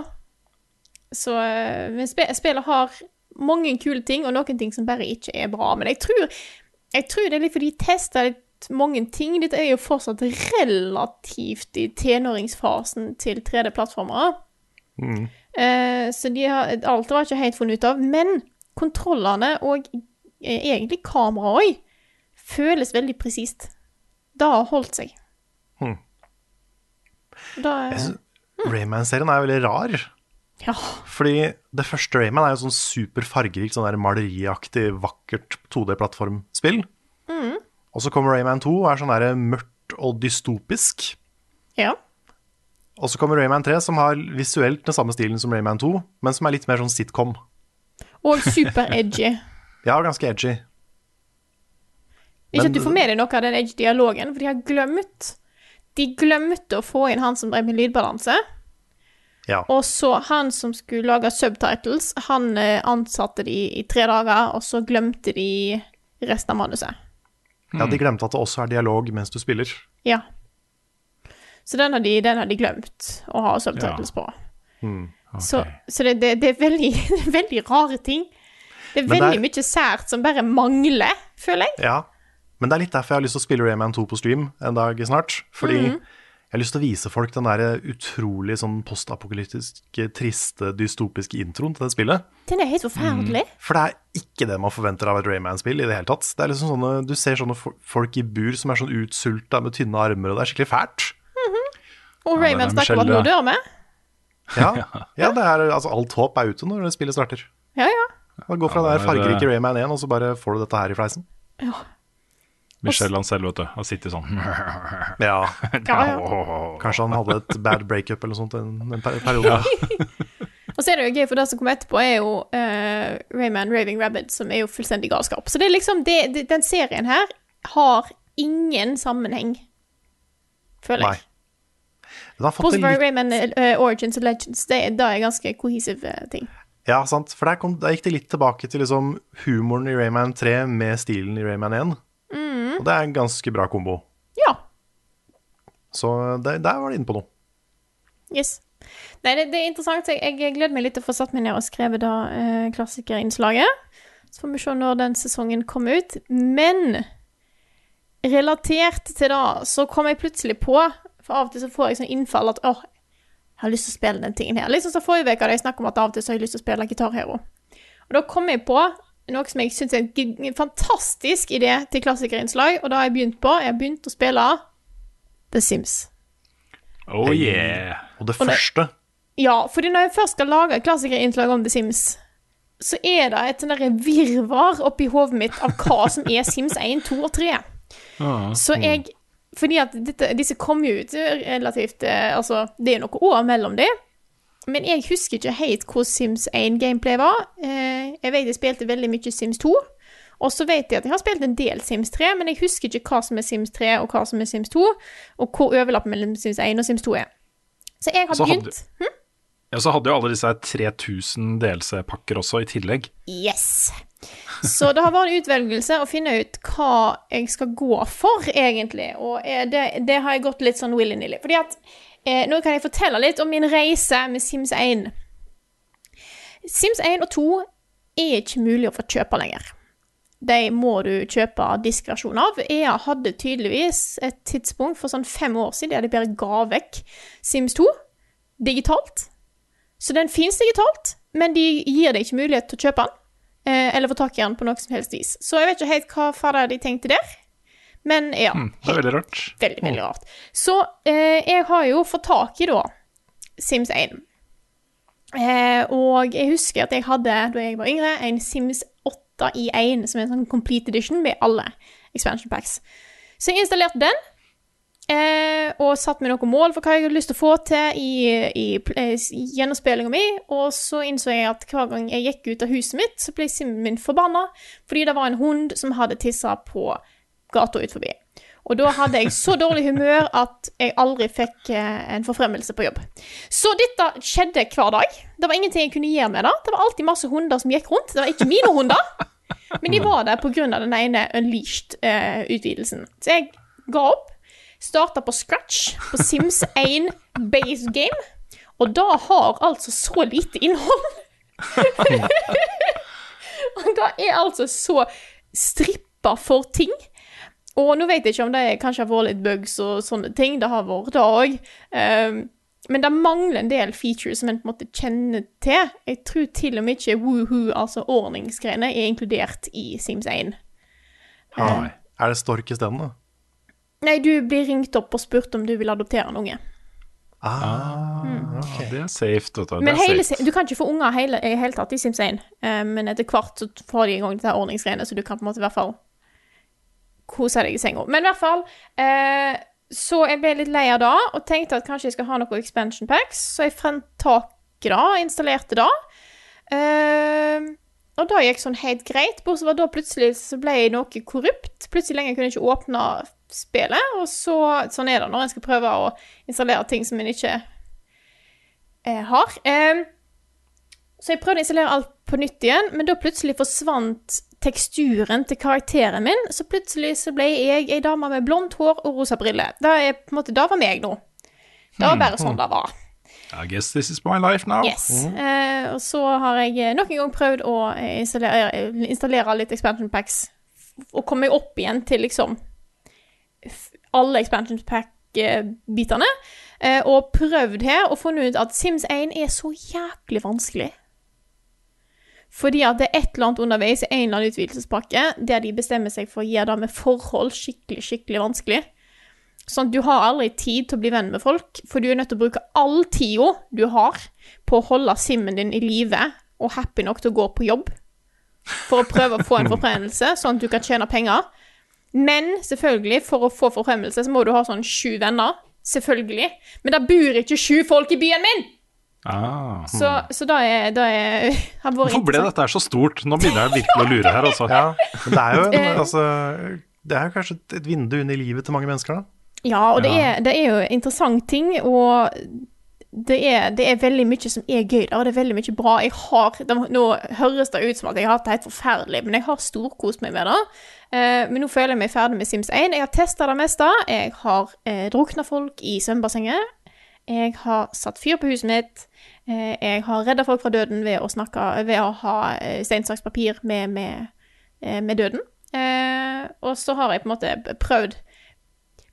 Så eh, men spe, spillet har mange kule ting, og noen ting som bare ikke er bra. Men jeg tror, jeg tror det er litt fordi de tester litt mange ting. Dette er jo fortsatt relativt i tenåringsfasen til 3D-plattformer. Eh, så de har, alt var ikke helt funnet ut av. Men kontrollene og eh, egentlig kameraet òg føles veldig presist. Det har holdt seg. Mm. Da, synes Rayman-serien er veldig rar. ja. Fordi det første Rayman er jo sånn super fargerikt, sånn maleriaktig, vakkert 2D-plattformspill. Og så kommer Rayman 2 og er sånn der mørkt og dystopisk. ja. Og så kommer Rayman 3, som har visuelt den samme stilen som Rayman 2, men som er litt mer sånn sitcom. Og super edgy. Ja, ganske edgy. Ikke Men- at du får med deg noe av den edge-dialogen, for de har glemt De glemte å få inn han som drev med lydbalanse. Ja. Og så han som skulle lage subtitles, han eh, ansatte de i tre dager, og så glemte de resten av manuset. Ja, de glemte at det også er dialog mens du spiller. Ja. Så den har de, den har de glemt å ha subtitles på. Så, så det, det, det, er veldig, veldig rare ting. Det er Men det er- veldig mye sært som bare mangler, føler jeg. Ja, men det er litt derfor jeg har lyst til å spille Rayman 2 på stream en dag snart. Fordi Mhm. Jeg har lyst til å vise folk den der utrolig sånn postapokalyptiske, triste, dystopiske introen til det spillet. Den er helt forferdelig. For det er ikke det man forventer av et Rayman-spill i det hele tatt. Det er liksom sånne, Du ser sånne folk i bur som er sånn utsulta med tynne armer, og det er skikkelig fælt. Og -hmm. Og Rayman ja, snakker om at nå dør vi. Ja, ja det er, altså Alt håp er ute når spillet starter. Ja, ja. Gå går fra Ja, det er- fargerike Rayman 1, og så bare får du dette her i fleisen. Michelle han selv, vet du, Han sitter sånn Ja, ja, ja. Kanskje han hadde et bad breakup eller noe sånt en, en per- periode. Og så er det jo gøy, for det som kommer etterpå, er jo uh, Rayman Raving Rabbit, som er jo fullstendig galskap. Så det er liksom det, det, Den serien her har ingen sammenheng, føler jeg. Fra litt Rayman uh, Origins and Legends, det, er- det er ganske cohesive eh, ting. Ja, sant. For der, kom, der gikk det litt tilbake til liksom humoren i Rayman 3 med stilen i Rayman 1. Og det er en ganske bra kombo. Ja. Så der, der var det inne på noe. Yes. Nei, det, det er interessant. Jeg, jeg gleder meg litt til å få satt meg ned og skrevet da eh, klassikerinnslaget. Så får vi se når den sesongen kommer ut. Men relatert til det, så kom jeg plutselig på For av og til så får jeg sånn innfall at åh, jeg har lyst til å spille den tingen her. Liksom så forrige uke hadde jeg snakket om at av og til så har jeg lyst til å spille Gitar Hero. Og da kom jeg på noe som jeg syns er en fantastisk idé til klassikerinnslag, og da har jeg begynt på. Jeg har begynt å spille The Sims. Oh yeah. Og det Og det- første Ja, fordi når jeg først skal lage klassikerinnslag om The Sims, så er det et sånn virvar oppi hodet mitt av hva som er Sims 1, 2 og 3. Så jeg Fordi at dette, disse kom jo ut relativt eh, Altså, det er noe år mellom de. Men jeg husker ikke helt hvor Sims 1 gameplay var. Eh, jeg vet jeg spilte veldig mye Sims 2. Og så vet jeg at jeg har spilt en del Sims 3, men jeg husker ikke hva som er Sims 3 og hva som er Sims 2, og hvor overlappen mellom Sims 1 og Sims 2 er. Så jeg har Så hadde- begynt hm? Ja, så hadde jo alle disse 3000 DLC-pakker også i tillegg. Yes. Så det har vært en utvelgelse å finne ut hva jeg skal gå for, egentlig. Og det, det har jeg gått litt sånn willy-nilly. Fordi at eh, Nå kan jeg fortelle litt om min reise med Sims 1. Sims 1 og 2 er ikke mulig å få kjøpe lenger. De må du kjøpe diskversjon av. EA hadde tydeligvis et tidspunkt for sånn fem år siden der de bare ga vekk Sims 2 digitalt. Så den fins digitalt, men de gir deg ikke mulighet til å kjøpe den. eh, Eller få tak i den på noe som helst vis. Så jeg vet ikke helt hva fader de tenkte der. Men ja. Mm, det er veldig rart. Veldig, veldig rart. Så eh, jeg har jo fått tak i da Sims 1. Eh, og jeg husker at jeg hadde, da jeg var yngre, en Sims 8 i 1, som er en sånn complete edition med alle expansion packs. Så jeg installerte den, eh, og satte meg noen mål for hva jeg hadde lyst til å få til i, i, i gjennomspillinga mi, og så innså jeg at hver gang jeg gikk ut av huset mitt, så ble simmen min forbanna, fordi det var en hund som hadde tissa på gata ut forbi. Og da hadde jeg så dårlig humør at jeg aldri fikk eh, en forfremmelse på jobb. Så dette skjedde hver dag. Det var ingenting jeg kunne gjøre med det. Det var alltid masse hunder som gikk rundt. Det var ikke mine hunder, men de var der pga. den ene Unleashed-utvidelsen. så jeg ga opp. Starta på scratch på Sims 1 base game. Og da har altså så lite innhold. Og det er altså så strippa for ting. Og nå vet jeg ikke om det kanskje har vært litt bugs og sånne ting. Det har vært det òg. men det mangler en del features som en på en måte kjenner til. Jeg tror til og med ikke woohoo, altså ordningsgreiene, er inkludert i Sims 1. Nei. Er det stork isteden, da? Nei, du blir ringt opp og spurt om du vil adoptere en unge. Ah, Ja, det er safe, Det du. Men er hele, safe. du kan ikke få unger hele, i hele tatt i Sims 1, um, men etter hvert så får de i gang disse ordningsgreiene, så du kan på en måte i hvert fall kose deg i senga. Men i hvert fall eh, Så jeg ble litt lei av det, og tenkte at kanskje jeg skal ha noen expansion packs, så jeg fant tak i det, installerte det. Eh, og da gikk sånn helt greit, bortsett fra da plutselig så ble jeg noe korrupt. Plutselig lenger kunne jeg ikke åpne spillet, og så Sånn er det når en skal prøve å installere ting som en ikke eh, har. Eh, så jeg prøvde å installere alt på nytt igjen, men da plutselig forsvant teksturen til karakteren min. Så plutselig så ble jeg ei dame med blondt hår og rosa briller. Det er på en måte, det var meg nå. Det var bare sånn det var. I guess this is my life now. Yes. Eh, og så har jeg eh, nok en gang prøvd å eh, installere, eh, installere litt expansion packs, og komme meg opp igjen til liksom alle expansion pack-bitene. Eh, og prøvd her og funnet ut at Sims 1 er så jæklig vanskelig. Fordi at det er et eller annet underveis i en eller annen utvidelsespakke der de bestemmer seg for å gjøre det med forhold skikkelig, skikkelig vanskelig. Sånn at du har aldri tid til å bli venn med folk, for du er nødt til å bruke all tida du har på å holde simmen din i live og happy nok til å gå på jobb. For å prøve å få en forfremmelse, sånn at du kan tjene penger. Men selvfølgelig, for å få forfremmelse, så må du ha sånn sju venner. Selvfølgelig. Men det bor ikke sju folk i byen min! Ah. Så, så da er, da er har vært Hvorfor ble dette så stort? Nå begynner jeg virkelig å lure her, altså. Ja, men det er jo en, Eh. altså, det er kanskje et- et vindu inn i livet til mange mennesker, da. Ja, og det, Ja. er, det er jo interessant ting, og det er, det er veldig mye som er gøy der, og det er veldig mye bra. Jeg har, det, nå høres det ut som at jeg har hatt det helt forferdelig, men jeg har storkost meg med det. Uh, men nå føler jeg meg ferdig med Sims 1. Jeg har testa det meste. Jeg har eh, drukna folk i svømmebassenget. Jeg har satt fyr på huset mitt. Eh, jeg har redda folk fra døden ved å snakke Ved å ha steinsakspapir stein, saks, papir med, med, eh, med døden. Eh, og så har jeg på en måte prøvd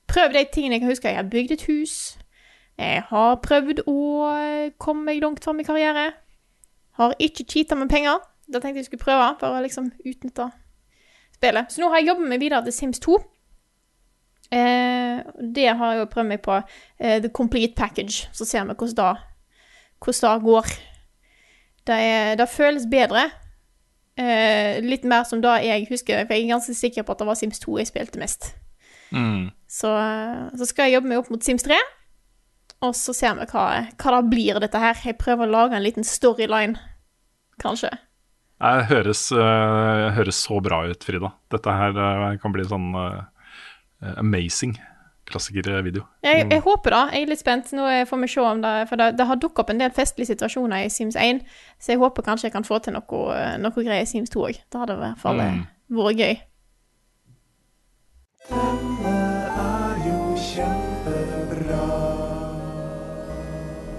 Prøvd de tingene jeg kan huske. Jeg har bygd et hus. Jeg har prøvd å eh, komme meg langt fram i karriere. Har ikke cheata med penger. Da tenkte jeg skulle prøve, for å liksom utnytte spillet. Så nå har jeg jobbet meg videre til Sims 2. Eh, det har jeg jo prøvd meg på. Eh, the complete package. Så ser vi hvordan det, hvordan det går. Det, er, det føles bedre. Eh, litt mer som det jeg husker, for jeg er ganske sikker på at det var Sims 2 jeg spilte mest. Mm. Så, eh, så skal jeg jobbe meg opp mot Sims 3, og så ser vi hva, hva det blir, dette her. Jeg prøver å lage en liten storyline, kanskje. Det høres, eh, høres så bra ut, Frida. Dette her eh, kan bli sånn uh, amazing klassikervideo. Jeg, jeg håper da. Jeg er litt spent. Nå får vi se om det For det, det har dukket opp en del festlige situasjoner i Sims 1, så jeg håper kanskje jeg kan få til noe, noe greier i Sims 2 òg. Det hadde i hvert fall mm. vært gøy.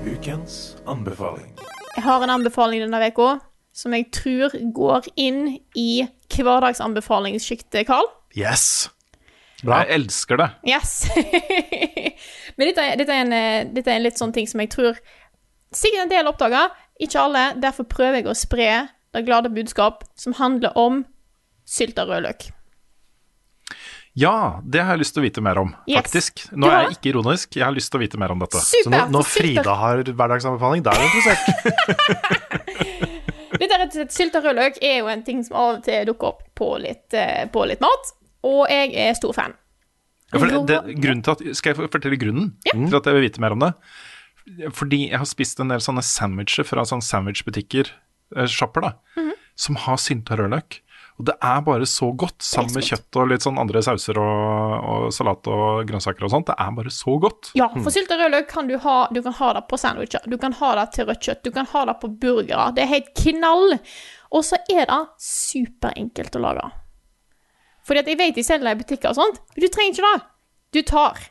Ukens anbefaling. Jeg har en anbefaling denne uka som jeg tror går inn i hverdagsanbefalingssjiktet, Carl. Yes! Bra. Jeg elsker det. Yes! Men dette, dette, er en, eh, dette er en litt sånn ting som jeg tror sikkert en del oppdager. Ikke alle. Derfor prøver jeg å spre det glade budskap som handler om sylta rødløk. Ja, det har jeg lyst til å vite mer om, Yes. faktisk. Nå er jeg ikke ironisk, jeg har lyst til å vite mer om dette. Så når, når Frida har hverdagsanbefaling, da er hun interessert. Dette rett og slett Sylta rødløk er jo en ting som av og til dukker opp på litt, eh, på litt mat, og jeg er stor fan. Ja, det, det, grunnen til at, skal jeg fortelle grunnen til at jeg vil vite mer om det? Fordi jeg har spist en del sånne sandwicher fra sånne sandwichbutikker, eh, shopper, da, Mhm. som har sylta rødløk. Og det er bare så godt, sammen med kjøtt og litt sånn andre sauser og, og salat og grønnsaker og sånt. Det er bare så godt. Ja, for sylta rødløk kan du ha Du kan ha det på sandwicher, du kan ha det til rødt kjøtt, du kan ha det på burgere. Det er helt knall. Og så er det superenkelt å lage. Fordi at jeg vet de selger i butikker og sånt, men du trenger ikke det. Du tar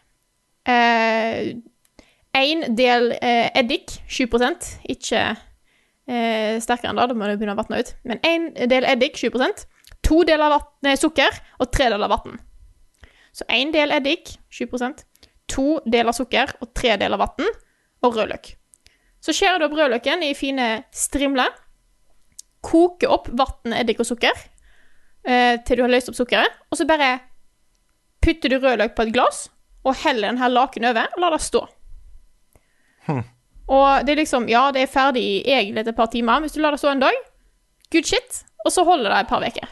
én del eh, eddik, 7 ikke eh, sterkere enn det, da må det begynne å vatne ut. Men én del eddik, 7 to deler vatten, nei, sukker og tre deler vann. Så én del eddik, 7% to deler sukker og tre deler vann, og rødløk. Så skjærer du opp rødløken i fine strimler. Koker opp vann, eddik og sukker eh, til du har løst opp sukkeret. Og så bare putter du rødløk på et glass og heller den her laken over og lar det stå. Og det er liksom Ja, det er ferdig egentlig etter et par timer. Hvis du lar det stå en dag, good shit. Og så holder det et par uker.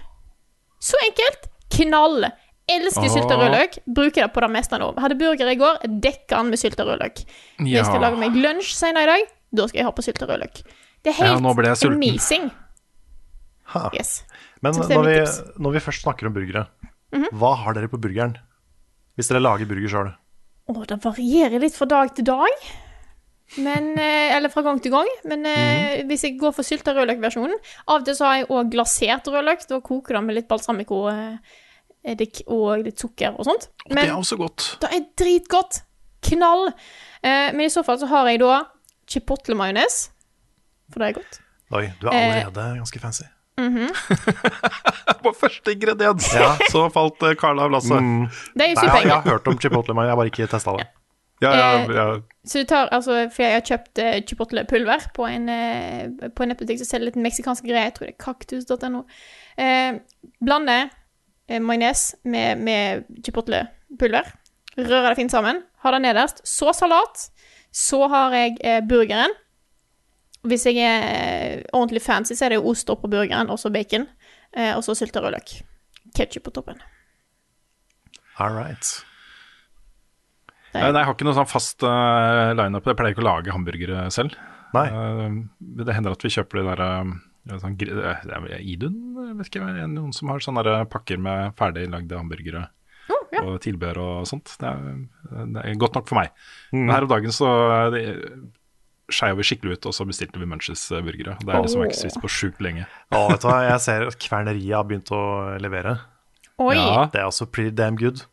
Så enkelt. Knall. Elsker sylta Åh. rødløk. Bruker det på det meste nå. Hadde burger i går, dekka den med sylta rødløk. Når jeg skal lage meg lunsj senere i dag, da skal jeg ha på sylta rødløk. Det er helt sulten. amazing. Ha. Yes. Men når vi, når vi først snakker om burgere, hva har dere på burgeren? Hvis dere lager burger sjøl. Å, det varierer litt fra dag til dag. Men, eh, eller fra gang til gang. Men eh, hvis jeg går for sylta rødløkversjonen Av og til så har jeg òg glasert rødløk. Da koker det med litt balsamico, eh, eddik og litt sukker og sånt. det er også godt. det er dritgodt. Knall. Eh, men i så fall så har jeg da chipotle-majones. For det er godt. Oi, du er Eh. allerede ganske fancy. På første ingrediens så falt Carla Carl av lasset. Det er jo superenkelt. jeg, har hørt om chipotle, men jeg har bare ikke testa det. Ja, ja, Eh, ja. Så du tar, altså, for jeg har kjøpt uh, chipotle-pulver på en, uh, på en nettbutikk som selger litt meksikanske greier. Jeg tror det er kaktus.no. Uh, blander uh, majones med, med chipotle-pulver. Rører det fint sammen. Har det nederst. Så salat. Så har jeg eh, burgeren. Hvis jeg er eh, ordentlig fancy, så er det jo ost oppå burgeren, og så bacon. Eh, og så sylta rødløk. Ketchup på toppen. All right. Nei, jeg har ikke noe sånn fast uh, lineup. Jeg pleier ikke å lage hamburgere selv. Nei. Uh, det hender at vi kjøper de der uh, sånn, er Idun, jeg vet ikke, det er noen som har sånne pakker med ferdig lagde hamburgere Oh, ja. og tilbehør og sånt. Det er, det er godt nok for meg. Men her om dagen så det- skeiv vi skikkelig ut, og så bestilte vi Munches eh, burgere. Det er liksom jeg ikke spist på sjukt lenge. Ja, vet du hva, jeg ser at kverneriet har begynt å levere. Oi! Ja, Det er også pretty damn good.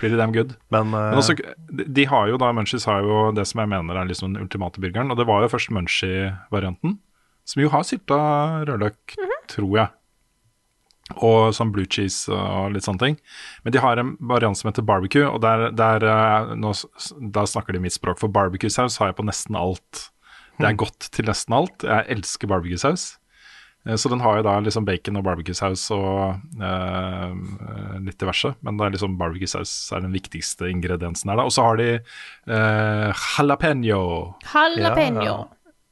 pretty damn good. Men, uh, Men også, de, de har jo da, Munchies har jo det som jeg mener er liksom den ultimate burgeren. Og det var jo først Munchie-varianten, som jo har sylta rødløk, tror jeg. Og sånn blue cheese og litt sånne ting. Men de har en variant som heter barbecue, og der, der eh, nå, da snakker de mitt språk. For barbecue-saus har jeg på nesten alt. Det er godt til nesten alt. Jeg elsker barbecue-saus. Eh, Så den har jo da liksom bacon og barbecue-saus og eh, litt diverse. Men det er liksom barbecue-saus er den viktigste ingrediensen her. da Og så har de eh, jalapeño. Jalapeño. Ja,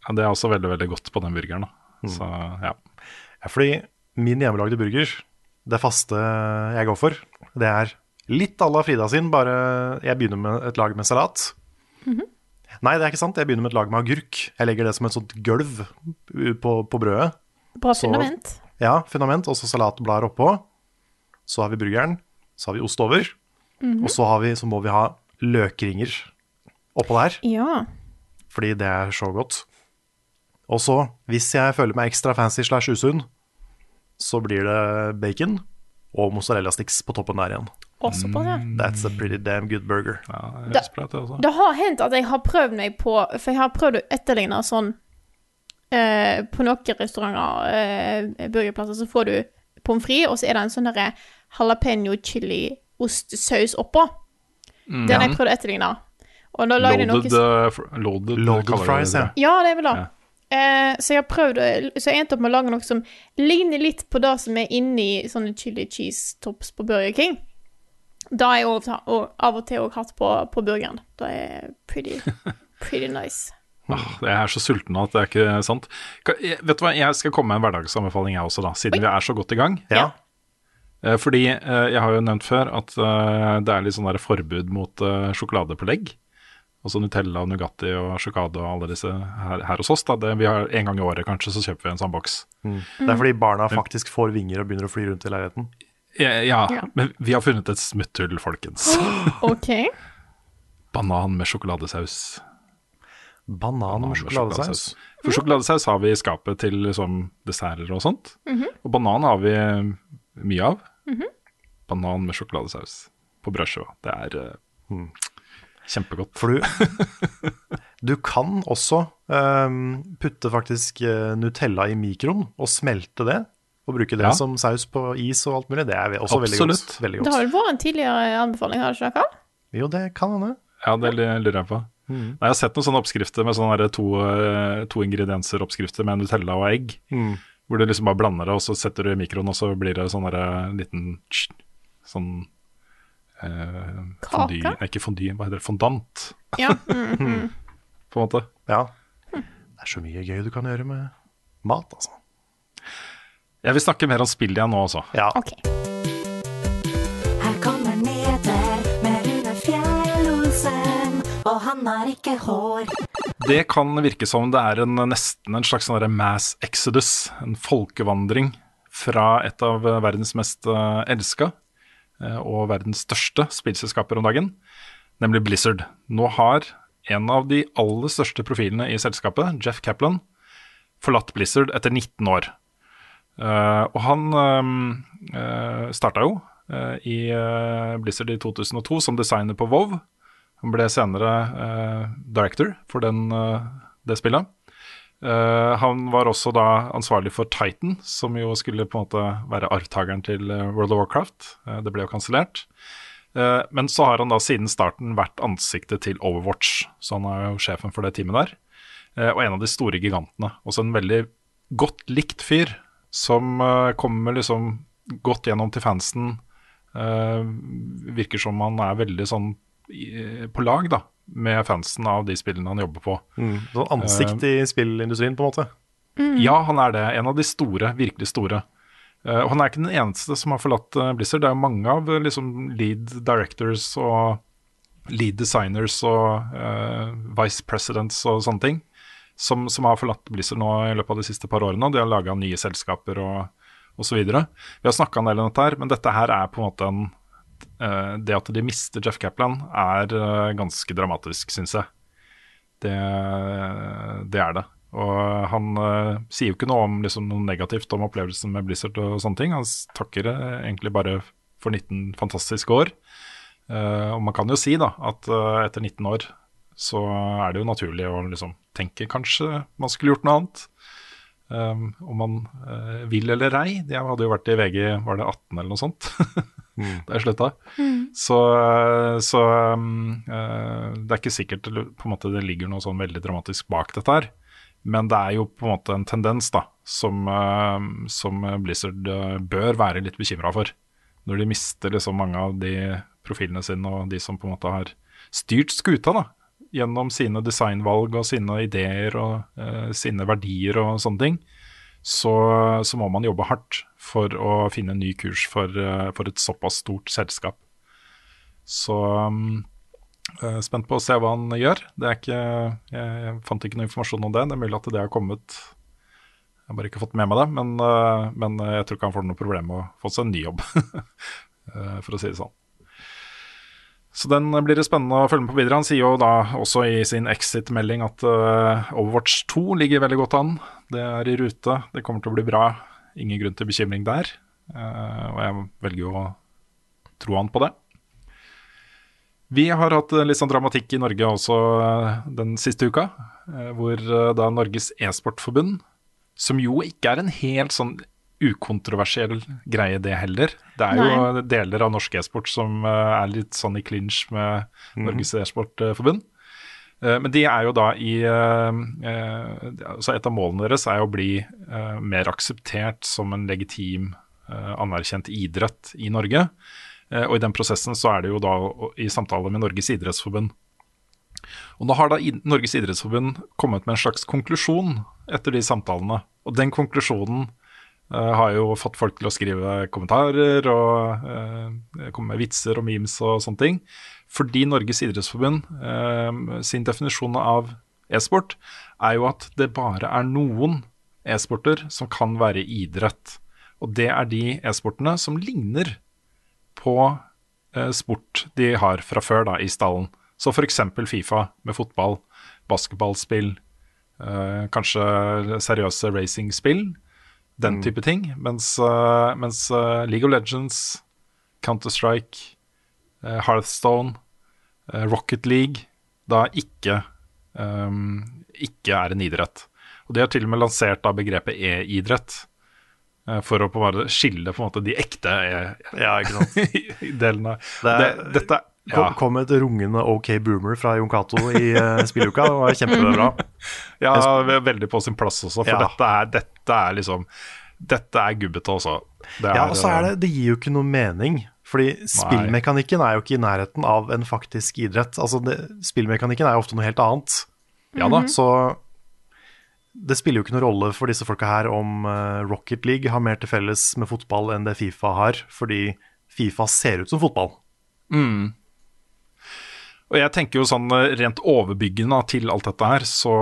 Ja, det er også veldig veldig godt på den burgeren. da Så ja. Ja, fordi min hjemmelagde burger, det faste jeg går for, det er litt à la Frida sin, bare jeg begynner med et lag med salat. Nei, det er ikke sant. Jeg begynner med et lag med agurk. Jeg legger det som et sånt gulv på, på brødet. Bra Så- fundament. Ja, fundament, og så salatblader oppå. Så har vi burgeren. Så har vi ost over. Mhm. Og så, har vi, så må vi ha løkringer oppå der, Ja. fordi det er så godt. Og så, hvis jeg føler meg ekstra fancy slash usunn, så blir det bacon og mozzarella sticks på toppen der igjen. Også på ja. That's a pretty damn good burger. Ja, det høres det også. Det har hendt at jeg har prøvd meg på For jeg har prøvd å etterligne sånn eh, På noen restauranter, eh, burgerplasser, så får du pommes frites, og så er det en sånn derre jalapeño chili ostesaus oppå. Den har jeg prøvd å etterligne. Og da lagde jeg noe Loaded, uh, loaded, Loaded det, fries, ja. Ja, det er vel det. Ja. Eh, så jeg har prøvd Så jeg endte opp med å lage noe som ligner litt på det som er inni sånne chili cheese tops på Burger King. Det har jeg av og til òg hatt på, på burgeren. Det er pretty, pretty nice. Ah, jeg er så sulten nå at det er ikke sant. Jeg- Vet du hva, jeg skal komme med en hverdagsanbefaling jeg også, da, siden vi er så godt i gang. Ja. Eh, Fordi eh, jeg har jo nevnt før at eh, det er litt sånn der forbud mot sjokoladepålegg. Altså Nutella og Nugatti og sjokade og alle disse her, her hos oss. da. Det, vi har En gang i året kanskje så kjøper vi en sånn boks. Det er fordi barna faktisk får vinger og begynner å fly rundt i leiligheten. Ja, ja, Ja. men vi har funnet et smutthull, folkens. OK. Banan med sjokoladesaus. Banan Banan med sjokoladesaus. For sjokoladesaus har vi i skapet til liksom, desserter og sånt. Og banan har vi eh, mye av. Banan med sjokoladesaus på brødskiva. Det er eh, kjempegodt. For du, du kan også um, putte faktisk eh, Nutella i mikroen og smelte det. Og bruke det Ja. som saus på is og alt mulig. Det er også veldig godt. Veldig Det har jo vel vært en tidligere anbefaling, har det ikke det? Jo, det kan hende. Ja, det lurer jeg på. Nei, jeg har sett noen sånne oppskrifter med sånne to, eh, to ingredienser-oppskrifter med Nutella og egg. Hvor du liksom bare blander det, og så setter du i mikroen, og så blir det sånn liten sånn eh, Kake? Fondy, nei, ikke fondy, hva heter det? Fondant, Ja. Mm. på en måte. Ja. Det er så mye gøy du kan gjøre med mat, altså. Jeg vil snakke mer om spill igjen nå også. Ja. OK. Her kommer Neder med Rune Fjell-Olsen, og han har ikke hår. Det kan virke som det er en, nesten en slags sånn mass exodus, en folkevandring fra et av verdens mest uh, elska eh, og verdens største spillselskaper om dagen, nemlig Blizzard. Nå har en av de aller største profilene i selskapet, Jeff Kaplan, forlatt Blizzard etter 19 år. Eh, og han uh, starta jo eh, i eh, Blizzard i 2002 som designer på Vov. Han ble senere eh, director for den, eh, det spillet. Eh, han var også da ansvarlig for Titan, som jo skulle på en måte være arvtakeren til eh, World of Warcraft. Uh, det ble jo kansellert. Uh, men så har han da siden starten vært ansiktet til Overwatch, så han er jo sjefen for det teamet der. Og en av de store gigantene. Også en veldig godt likt fyr, som kommer liksom godt gjennom til fansen. Virker som han er veldig sånn på lag da, med fansen av de spillene han jobber på. Mm. Sånn ansikt i spillindustrien, på en måte. Ja, han er det. En av de store, virkelig store. Uh, og han er ikke den eneste som har forlatt uh, Blizzard. Det er jo mange av eh, liksom, lead directors og lead designers og uh, vice presidents og sånne ting som, som har forlatt Blizzard nå i løpet av de siste par årene. og De har laga nye selskaper og, osv. så videre. Vi har snakka en del om dette her, men dette her er på en måte en eh, Det at de mister Jeff Kaplan, er uh, ganske dramatisk, syns jeg. Det, det er det. Og han eh, sier jo ikke noe om liksom, noe negativt om opplevelsen med Blizzard og sånne ting. Han takker det egentlig bare for 19 fantastiske år. Og man kan jo si da at etter 19 år så er det jo naturlig å liksom tenke kanskje man skulle gjort noe annet. Um, om man uh, vil eller ei. Jeg hadde jo vært i VG, var det 18 eller noe sånt? da jeg slutta. Så, så um, eh, det er ikke sikkert på en måte det ligger noe sånn veldig dramatisk bak dette her. Men det er jo på en måte en tendens da, som, eh, som Blizzard eh, bør være litt bekymra for. Når de mister liksom mange av de profilene sine og de som på en måte har styrt skuta da, gjennom sine designvalg og sine ideer og uh, sine verdier og sånne ting, så, så må man jobbe hardt for å finne en ny kurs for, eh, for et såpass stort selskap. Så um, spent på å se hva han gjør. Ikke, jeg, fant ikke noe informasjon om det. Det er mulig at det har kommet Jeg har bare ikke fått med meg det, men, eh, men jeg tror ikke han får noe problem med å få seg en ny jobb, for å si det sånn. Så den blir det spennende å følge med på videre. Han sier jo da også i sin exit-melding at uh, Overwatch 2 ligger veldig godt an. Det er i rute, det kommer til å bli bra. Ingen grunn til bekymring der. Uh, og jeg velger jo å tro han på det. Vi har hatt litt sånn dramatikk i Norge også uh, den siste uka. eh, Hvor eh, da Norges e-sportforbund, som jo ikke er en helt sånn ukontroversiell greie, det heller. Det er jo deler av norsk e-sport som eh, er litt sånn i clinch med Norges e-sportforbund. Eh, Men de er jo da i eh, altså Et av målene deres er jo å bli mer akseptert som en legitim, anerkjent idrett i Norge. Eh, Og i den prosessen så er det jo da i samtale med Norges idrettsforbund. Og nå har da Norges idrettsforbund kommet med en slags konklusjon etter de samtalene. Og den konklusjonen eh, har jo fått folk til å skrive kommentarer og uh, komme med vitser og memes og sånne ting. Fordi Norges idrettsforbund uh, sin definisjon av e-sport er jo at det bare er noen e-sporter som kan være idrett. Og det er de e-sportene som ligner på sport de har fra før da, i stallen. Så f.eks. Fifa med fotball, basketballspill, kanskje seriøse racingspill, den type ting. Mens, eh, mens eh, League of Legends, Counter-Strike, eh, Hearthstone, Rocket League da ikke, um, ikke er en idrett. Og De har til og med lansert da begrepet e-idrett. For å på en måte skille på en måte de ekte e- Ja. Det Det, dette ja. kom et rungende OK boomer fra Jon Cato i uh, spilluka. Det var kjempebra. Ja, veldig på sin plass også, for Ja. dette, er, dette er liksom Dette er gubbete også. Ja, og så er det Det gir jo ikke noe mening. Fordi spillmekanikken er jo ikke i nærheten av en faktisk idrett. Altså, det, Spillmekanikken er jo ofte noe helt annet. Ja da. Så det spiller jo ikke noen rolle for disse folka her om uh, Rocket League har mer til felles med fotball enn det Fifa har, fordi Fifa ser ut som fotball. Og jeg tenker jo sånn eh, rent overbyggende til alt dette her, så,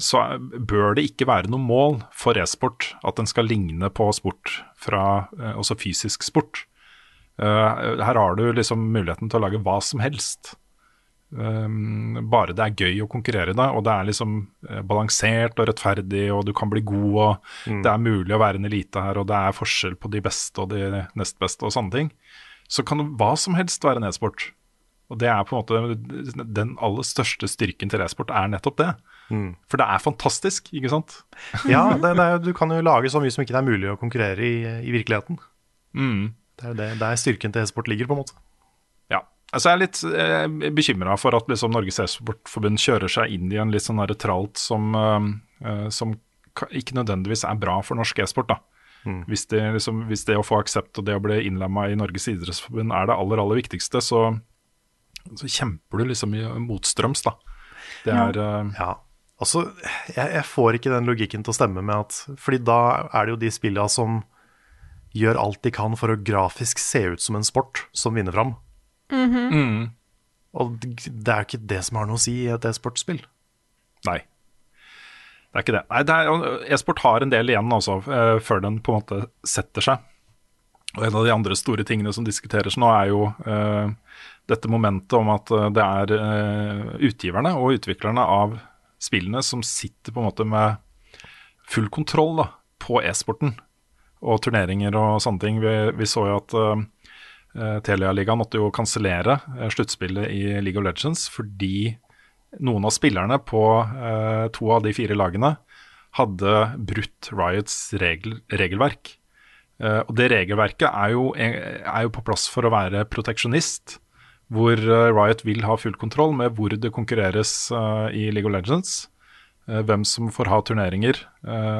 så bør det ikke være noe mål for e-sport at den skal ligne på sport fra eh, også fysisk sport. Uh, her har du liksom muligheten til å lage hva som helst. Um, bare det er gøy å konkurrere i det, og det er liksom balansert og rettferdig, og du kan bli god, og det er mulig å være en elite her, og det er forskjell på de beste og de nest beste og sånne ting, så kan hva som helst være en e-sport. Og det er på en måte den aller største styrken til e-sport er nettopp det. For det er fantastisk, ikke sant? Ja, det, det er, du kan jo lage så mye som ikke det er mulig å konkurrere i, i virkeligheten. Det er jo det, der styrken til e-sport ligger, på en måte. Ja. Altså jeg er litt eh, bekymra for at liksom, Norges e-sportforbund kjører seg inn i en litt sånn tralt som, eh, eh, som ikke nødvendigvis er bra for norsk e-sport. da. Hvis, det, liksom, hvis det å få aksept og det å bli innlemma i Norges idrettsforbund er det aller, aller viktigste, så, så kjemper du liksom i motstrøms, da. Det er eh, Ja, altså, jeg, jeg får ikke den logikken til å stemme med at Fordi da er det jo de spillene som gjør alt de kan for å grafisk se ut som en sport, som vinner fram. Og det er jo ikke det som har noe å si i et e-sportspill. Nei. Det er ikke det. Nei, E-sport E-sport har en del igjen også, eh, før den på en måte setter seg. Og En av de andre store tingene som diskuteres nå, er jo eh, dette momentet om at eh, det er eh, utgiverne og utviklerne av spillene som sitter på en måte med full kontroll da, på e-sporten og turneringer og sånne ting. Vi, vi så jo at uh, Telialigaen Telia-ligaen måtte jo kansellere eh, sluttspillet i League of Legends fordi noen av spillerne på uh, to av de fire lagene hadde brutt Riots regel, regelverk. Uh, og det regelverket er jo, er jo på plass for å være proteksjonist, hvor eh, Riot vil ha full kontroll med hvor det konkurreres eh, i League of Legends, eh, hvem som får ha turneringer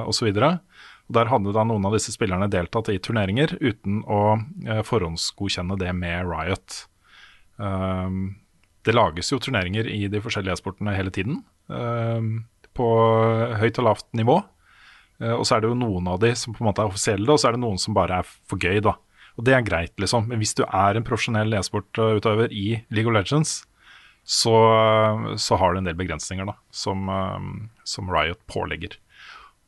osv. Der hadde da noen av disse spillerne deltatt i turneringer uten å forhåndsgodkjenne det med Riot. Um, det lages jo turneringer i de forskjellige e-sportene hele tiden, um, på høyt og lavt nivå. Og så er det jo noen av de som på en måte er offisielle, og så er det noen som bare er for gøy, da. Og det er greit, liksom. Men hvis du er en profesjonell e-sportutøver i League of Legends, så, så har du en del begrensninger da, som, um, som Riot pålegger.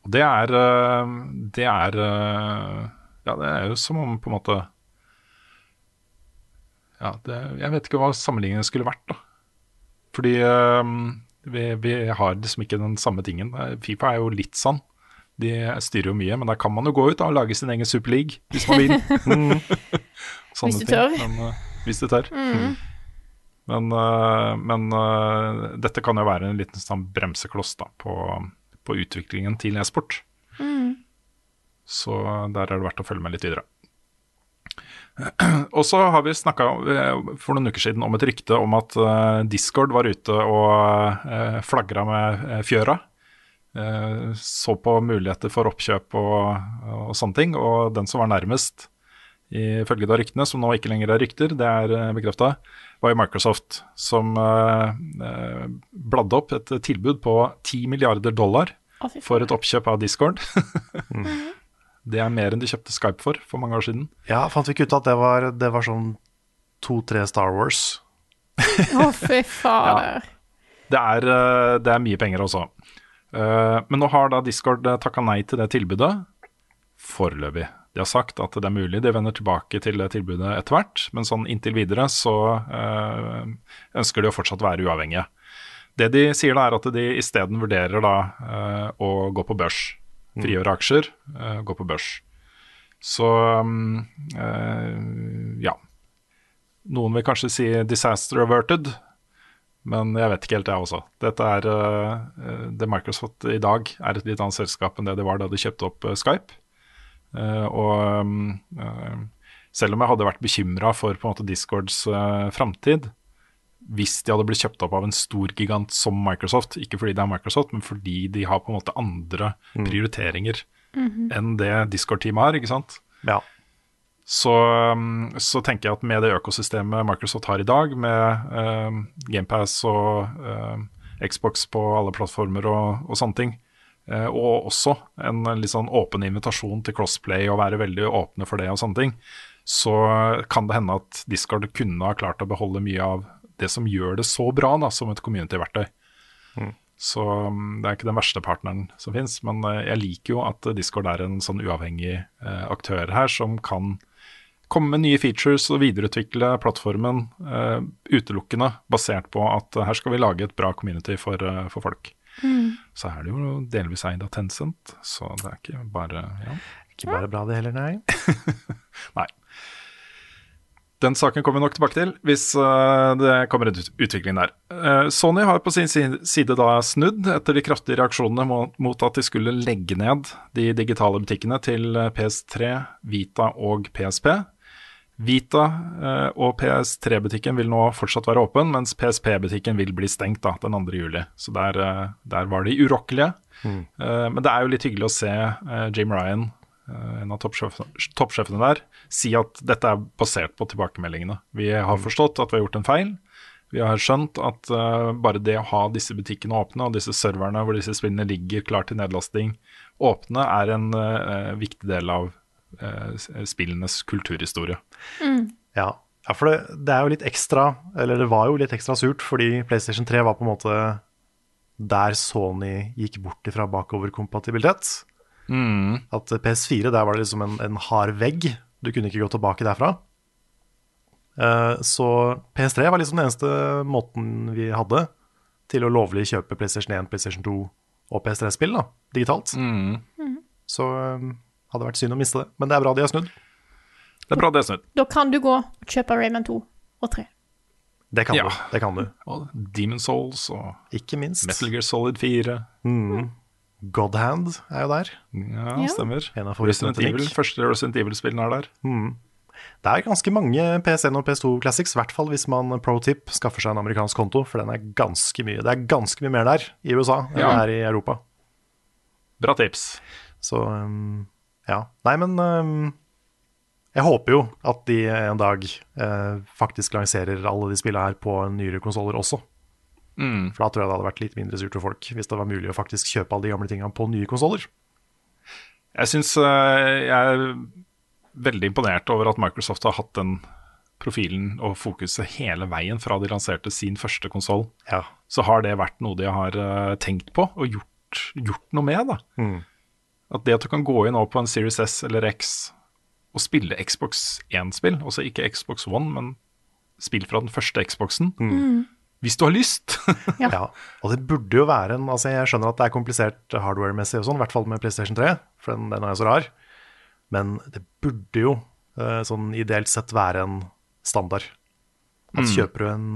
Og det er eh, Det er eh, Ja, det er jo som om på en måte Ja, det, jeg vet ikke hva sammenligningen skulle vært, da. Fordi eh, vi, vi har liksom ikke den samme tingen. Eh, Fifa er jo litt sånn. De styrer jo mye, men der kan man jo gå ut da, og lage sin egen superleague hvis man vil. Mm. Hvis du tør. Men, uh, hvis du tør. Men, uh, men uh, dette kan jo være en liten sånn bremsekloss da, på, på utviklingen til e-sport. Så der er det verdt å følge med litt videre. Og så har vi snakka for noen uker siden om et rykte om at Discord var ute og flagra med fjøra. Eh, så på muligheter for oppkjøp og, og sånne ting. Og den som var nærmest, ifølge da ryktene, som nå ikke lenger er rykter, det er uh, bekrefta, var jo Microsoft, som eh, eh, bladde opp et tilbud på 10 milliarder dollar for et oppkjøp av Discord. Det er mer enn de kjøpte Skype for for mange år siden. Ja, fant vi ikke ut at det var, det var sånn to-tre Star Wars. Å, fy fader. Det er, eh, det er mye penger også. Eh, Men nå har da Discord takka nei til det tilbudet foreløpig. De har sagt at det er mulig, de vender tilbake til det tilbudet etter hvert. Men sånn inntil videre så eh, ønsker de å fortsatt være uavhengige. Det de sier da er at de isteden vurderer da eh, å gå på børs. Frigjøre aksjer, eh, gå på børs. Så mm, eh, ja. Noen vil kanskje si 'disaster averted', men jeg vet ikke helt, jeg også. Dette er eh, Det Microsoft i dag er et litt annet selskap enn det det var da de kjøpte opp eh, Skype. Eh, og mm, selv om jeg hadde vært bekymra for på en måte Discords uh, framtid, hvis de hadde blitt kjøpt opp av en stor gigant som Microsoft, ikke fordi det er Microsoft, men fordi de har på en måte andre prioriteringer enn det Discord-teamet har, ikke sant. Ja. Så, um, så tenker jeg at med det økosystemet Microsoft har i dag, med eh, GamePass og eh, Xbox på alle plattformer og, og sånne ting, eh, og også en litt sånn åpen invitasjon til crossplay og være veldig åpne for det og sånne ting, så kan det hende at Discord kunne ha klart å beholde mye av det som gjør det så bra da, som et community-verktøy. Så um, det er ikke den verste partneren som fins, men eh, jeg liker jo at Discord er en sånn uavhengig eh, aktør her som kan komme med nye features og videreutvikle plattformen uh, utelukkende basert på at eh, her skal vi lage et bra community for, eh, for folk. Så er det jo delvis eid av Tencent, så det er ikke bare ja. Ikke bare bra det heller, nei. Nei. Den saken kommer vi nok tilbake til hvis det kommer en utvikling der. Eh, Sony har på sin side da snudd etter de kraftige reaksjonene mot, at de skulle legge ned de digitale butikkene til eh, PS3, Vita og PSP. Vita eh, og PS3-butikken vil nå fortsatt være åpen, mens PSP-butikken vil bli stengt da, den 2. juli. Så der, eh, der var de urokkelige. Mm. men det er jo litt hyggelig å se eh, Jim Ryan, eh, en av toppsjefene, der, si at dette er basert på tilbakemeldingene. Vi har forstått at vi har gjort en feil. Vi har skjønt at eh, bare det å ha disse butikkene åpne, og disse serverne hvor disse spillene ligger klar til nedlasting åpne, er en eh, viktig del av eh, spillenes kulturhistorie. Ja, ja for det, det er jo litt ekstra, eller det var jo litt ekstra surt, fordi PlayStation 3 var på en måte der Sony gikk bort ifra bakoverkompatibilitet. At PS4, der var det liksom en, en hard vegg. Du kunne ikke gå tilbake derfra. Uh, så PS3 var liksom den eneste måten vi hadde til å lovlig kjøpe PlayStation 1, PlayStation 2 og PS3-spill da, digitalt. Så eh, hadde vært synd å miste det. Men det er bra de har snudd. Det er bra de har snudd. Da kan du gå og kjøpe Rayman 2 og 3. Det kan Ja. du. Det kan du. Og Demon Souls og Ikke minst. Metal Gear Solid 4. Godhand er jo der. Ja, Ja. stemmer. En av Resident Evil, første Resident Evil-spillene er der. Det er ganske mange PS1 og PS2 Classics, i hvert fall hvis man pro tip skaffer seg en amerikansk konto, for den er ganske mye. Det er ganske mye mer der i USA enn Ja. det er i Europa. Bra tips. Så um, ja. Nei, men um, jeg håper jo at de en dag uh, faktisk lanserer alle de spillene her på nyere konsoller også. For da tror jeg det hadde vært litt mindre surt for folk hvis det var mulig å faktisk kjøpe alle de gamle tingene på nye konsoller. Jeg syns jeg er veldig imponert over at Microsoft har hatt den profilen og fokuset hele veien fra de lanserte sin første konsoll. Ja. Så har det vært noe de har uh, tenkt på og gjort, gjort noe med. da. At det at du kan gå inn nå på en Series S eller X og spille Xbox 1-spill, altså ikke Xbox One, men spill fra den første Xboxen, hvis du har lyst Ja. Og det burde jo være en altså Jeg skjønner at det er komplisert hardware-messig, og sånn, i hvert fall med PlayStation 3, for den, den er jo så rar. Men det burde jo eh, sånn ideelt sett være en standard. At kjøper du en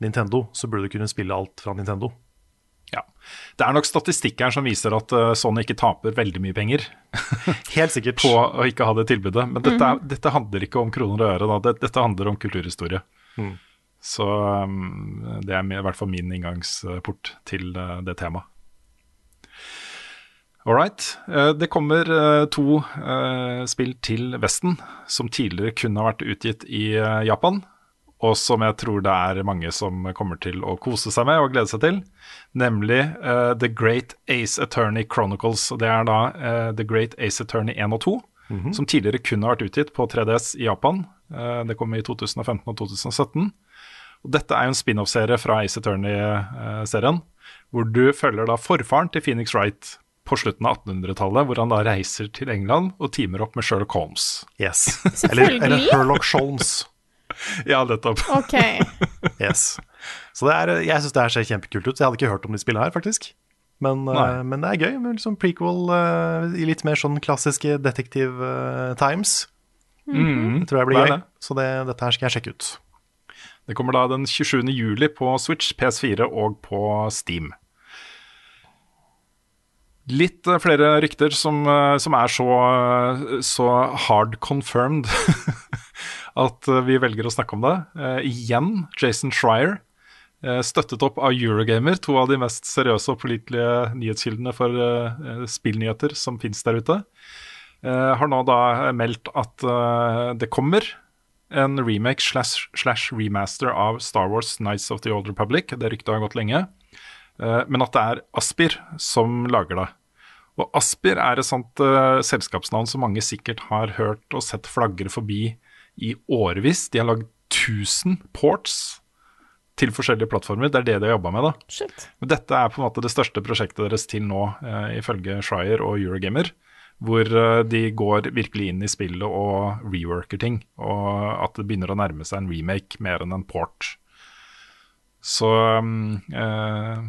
Nintendo, så burde du kunne spille alt fra Nintendo. Ja. Det er nok statistikk her som viser at eh, Sony ikke taper veldig mye penger Helt sikkert. på å ikke ha det tilbudet. Men dette, mm. dette handler ikke om kroner og øre, da. Dette handler om kulturhistorie. Mm. Så um, det er i hvert fall min inngangsport til eh, det temaet. All right. Eh, det kommer to spill til Vesten som tidligere kunne ha vært utgitt i Japan, og som jeg tror det er mange som kommer til å kose seg med og glede seg til. Nemlig uh, The Great Ace Attorney Chronicles. Det er da uh, The Great Ace Attorney 1 og 2, som tidligere kunne har vært utgitt på 3DS i Japan. Uh, det kom i 2015 og 2017. Og dette er jo en spin-off-serie fra Ace Attorney-serien, hvor du følger da forfaren til Phoenix Wright på slutten av 1800-tallet, hvor han da reiser til England og teamer opp med Sherlock Holmes. Yes. Eller, eller Sherlock Sholmes. Ja, nettopp. OK. Yes. Så det er, jeg syns det her ser kjempekult ut. Jeg hadde ikke hørt om de spillene her, faktisk. Men, eh, men det er gøy med liksom prequel uh, i litt mer sånn klassiske detektiv uh, times. Mm, Det tror jeg blir det gøy. det. Så det, dette her skal jeg sjekke ut. Det kommer da den 27. juli på Switch, PS4 og på Steam. Litt flere rykter som, som er så, så hard confirmed at eh, vi velger å snakke om det. Eh, igjen Jason Schreier, eh, støttet opp av Eurogamer, to av de mest seriøse og pålitelige nyhetskildene for spillnyheter som finnes der ute. har nå da meldt at det kommer en remake slash, slash remaster av Star Wars Nights of the Old Republic. Det ryktet har gått lenge. Men at det er Aspir som lager det. Og Aspir er et sånt uh, selskapsnavn som mange sikkert har hørt og sett flagre forbi i årevis. De har lagd 1000 ports til forskjellige plattformer. Det er det de har jobba med. da. Shit. Men dette er på en måte det største prosjektet deres til nå, eh, ifølge Shrier og Eurogamer. Hvor eh, de går virkelig inn i spillet og reworker ting. Og at det begynner å nærme seg en remake mer enn en port. Så um, eh,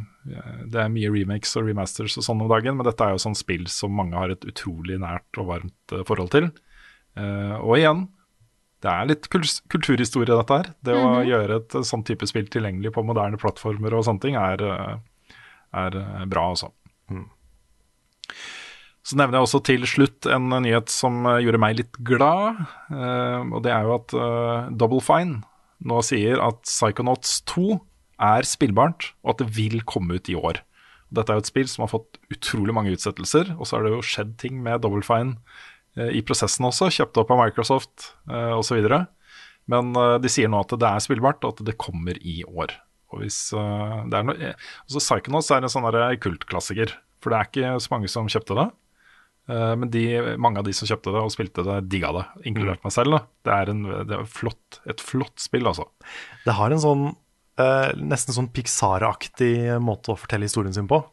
det er mye remakes og remasters og sånn om dagen, men dette er jo sånn spill som mange har et utrolig nært og varmt eh, forhold til. Eh, og igjen, det er litt kulturhistorie, dette her. Det å gjøre et sånn type spill tilgjengelig på moderne plattformer og sånne ting, er, er eh, bra, altså. Så nevner jeg også til slutt en nyhet som eh, gjorde meg litt glad. eh, og det er jo at Double Fine nå sier at Psychonauts 2 er spillbart, og at det vil komme ut i år. Dette er jo et spill som har fått utrolig mange utsettelser, og så har det jo skjedd ting med Double Fine i prosessen også, kjøpt opp av Microsoft eh, osv. Men eh, de sier nå at det er spillbart, og at det kommer i år. Og hvis eh, det er noe, eh, altså Psychonauts er en sånn kultklassiker, for det er ikke så mange som kjøpte det. Eh, Men de, mange av de som kjøpte det og spilte det, digga det, inkludert meg selv. Da. Det er, en, det er flott, et flott spill, altså. Det har en sånn eh, nesten sånn Pixar-aktig måte å fortelle historien sin på.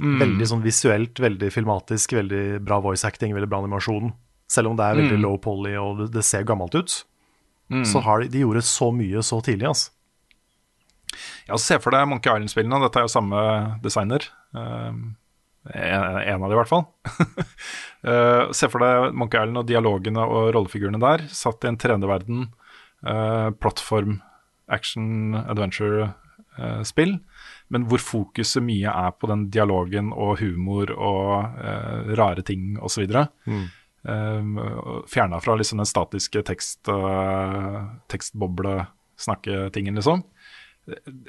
Veldig sånn visuelt, veldig filmatisk, veldig bra voice acting, veldig bra animasjon. Selv om det er veldig low poly og det, ser gammelt ut, så har de, de gjorde så mye så tidlig. Altså. Ja, Se for deg Monkey Island-spillene. Dette er jo samme designer. Eh, en, en av de, i hvert fall. uh, se for deg Monkey Island og dialogene og rollefigurene der, satt i en 3D-verden. eh, plattform, action, adventure-spill. Men hvor fokuset mye er på den dialogen og humor og eh, rare ting osv. Mm. Fjerna fra liksom den statiske tekst, uh, tekstboble-snakketingen, liksom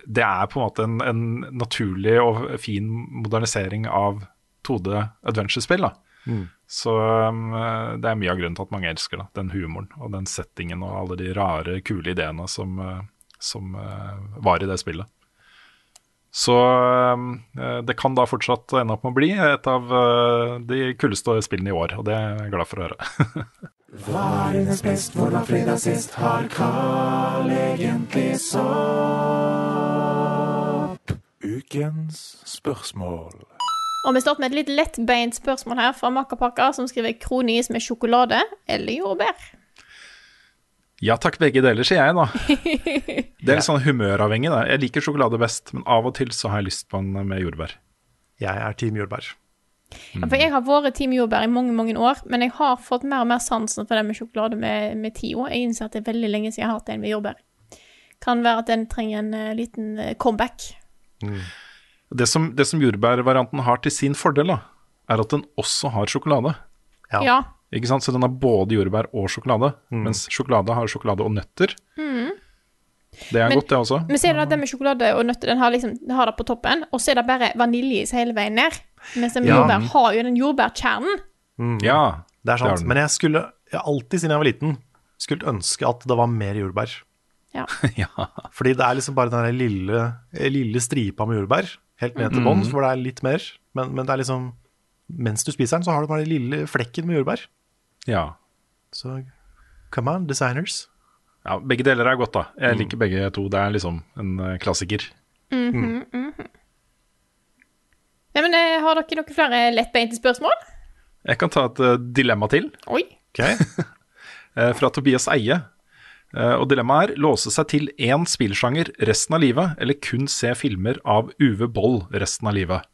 det er på en måte en, en naturlig og fin modernisering av 2D adventure-spill. Mm. Så um, det er mye av grunnen til at mange elsker da, Den humoren og den settingen og alle de rare, kule ideene som, uh, som uh, var i det spillet. Så um, uh, det kan da fortsatt ende opp med å bli et av uh, de kuleste spillene i år, og det er jeg glad for å høre. Ukens spørsmål. Og vi starter med et litt lettbeint spørsmål her fra Makkapakka, som skriver kronis med sjokolade eller jordbær. Ja takk, begge deler, sier jeg da. Det er litt sånn humøravhengig. da. Jeg liker sjokolade best, men av og til så har jeg lyst på en med jordbær. Jeg er Team jordbær. Ja, for jeg har vært Team jordbær i mange, mange år, men jeg har fått mer og mer sansen for det med sjokolade med, med tida. Jeg innser at det er veldig lenge siden jeg har hatt en med jordbær. Kan være at den trenger en uh, liten comeback. comeback. Det som, det som jordbærvarianten har til sin fordel, da, er at den også har sjokolade. Ja. Ja. Ikke sant? Så den har både jordbær og sjokolade, mens sjokolade har sjokolade og nøtter. Det er Men- godt, det også. Men ser du at den med sjokolade og nøtter, den har liksom, den har det på toppen, og så er det bare vaniljeis hele veien ned. Mens med Ja. jordbær har jo den jordbærkjernen. Ja, Det er Det sant. den. Men jeg skulle jeg alltid siden jeg var liten skulle ønske at det var mer jordbær. Ja. ja. Fordi det er liksom bare den lille, lille stripa med jordbær helt ned til Mm. bånn, hvor det er litt mer. Men, men det er liksom Mens du spiser den, så har du bare den lille flekken med jordbær. Ja. Så come on, designers. Ja, Begge deler er godt, da. Jeg liker begge to. Det er liksom en eh, klassiker. Nei, men eh, Har dere noen flere lettbeinte spørsmål? Jeg kan ta et uh, dilemma til, Oi. Ok, eh, fra Tobias Eie. Eh, og dilemmaet er låse seg til én spillsjanger resten av livet, eller kun se filmer av Uwe Boll resten av livet.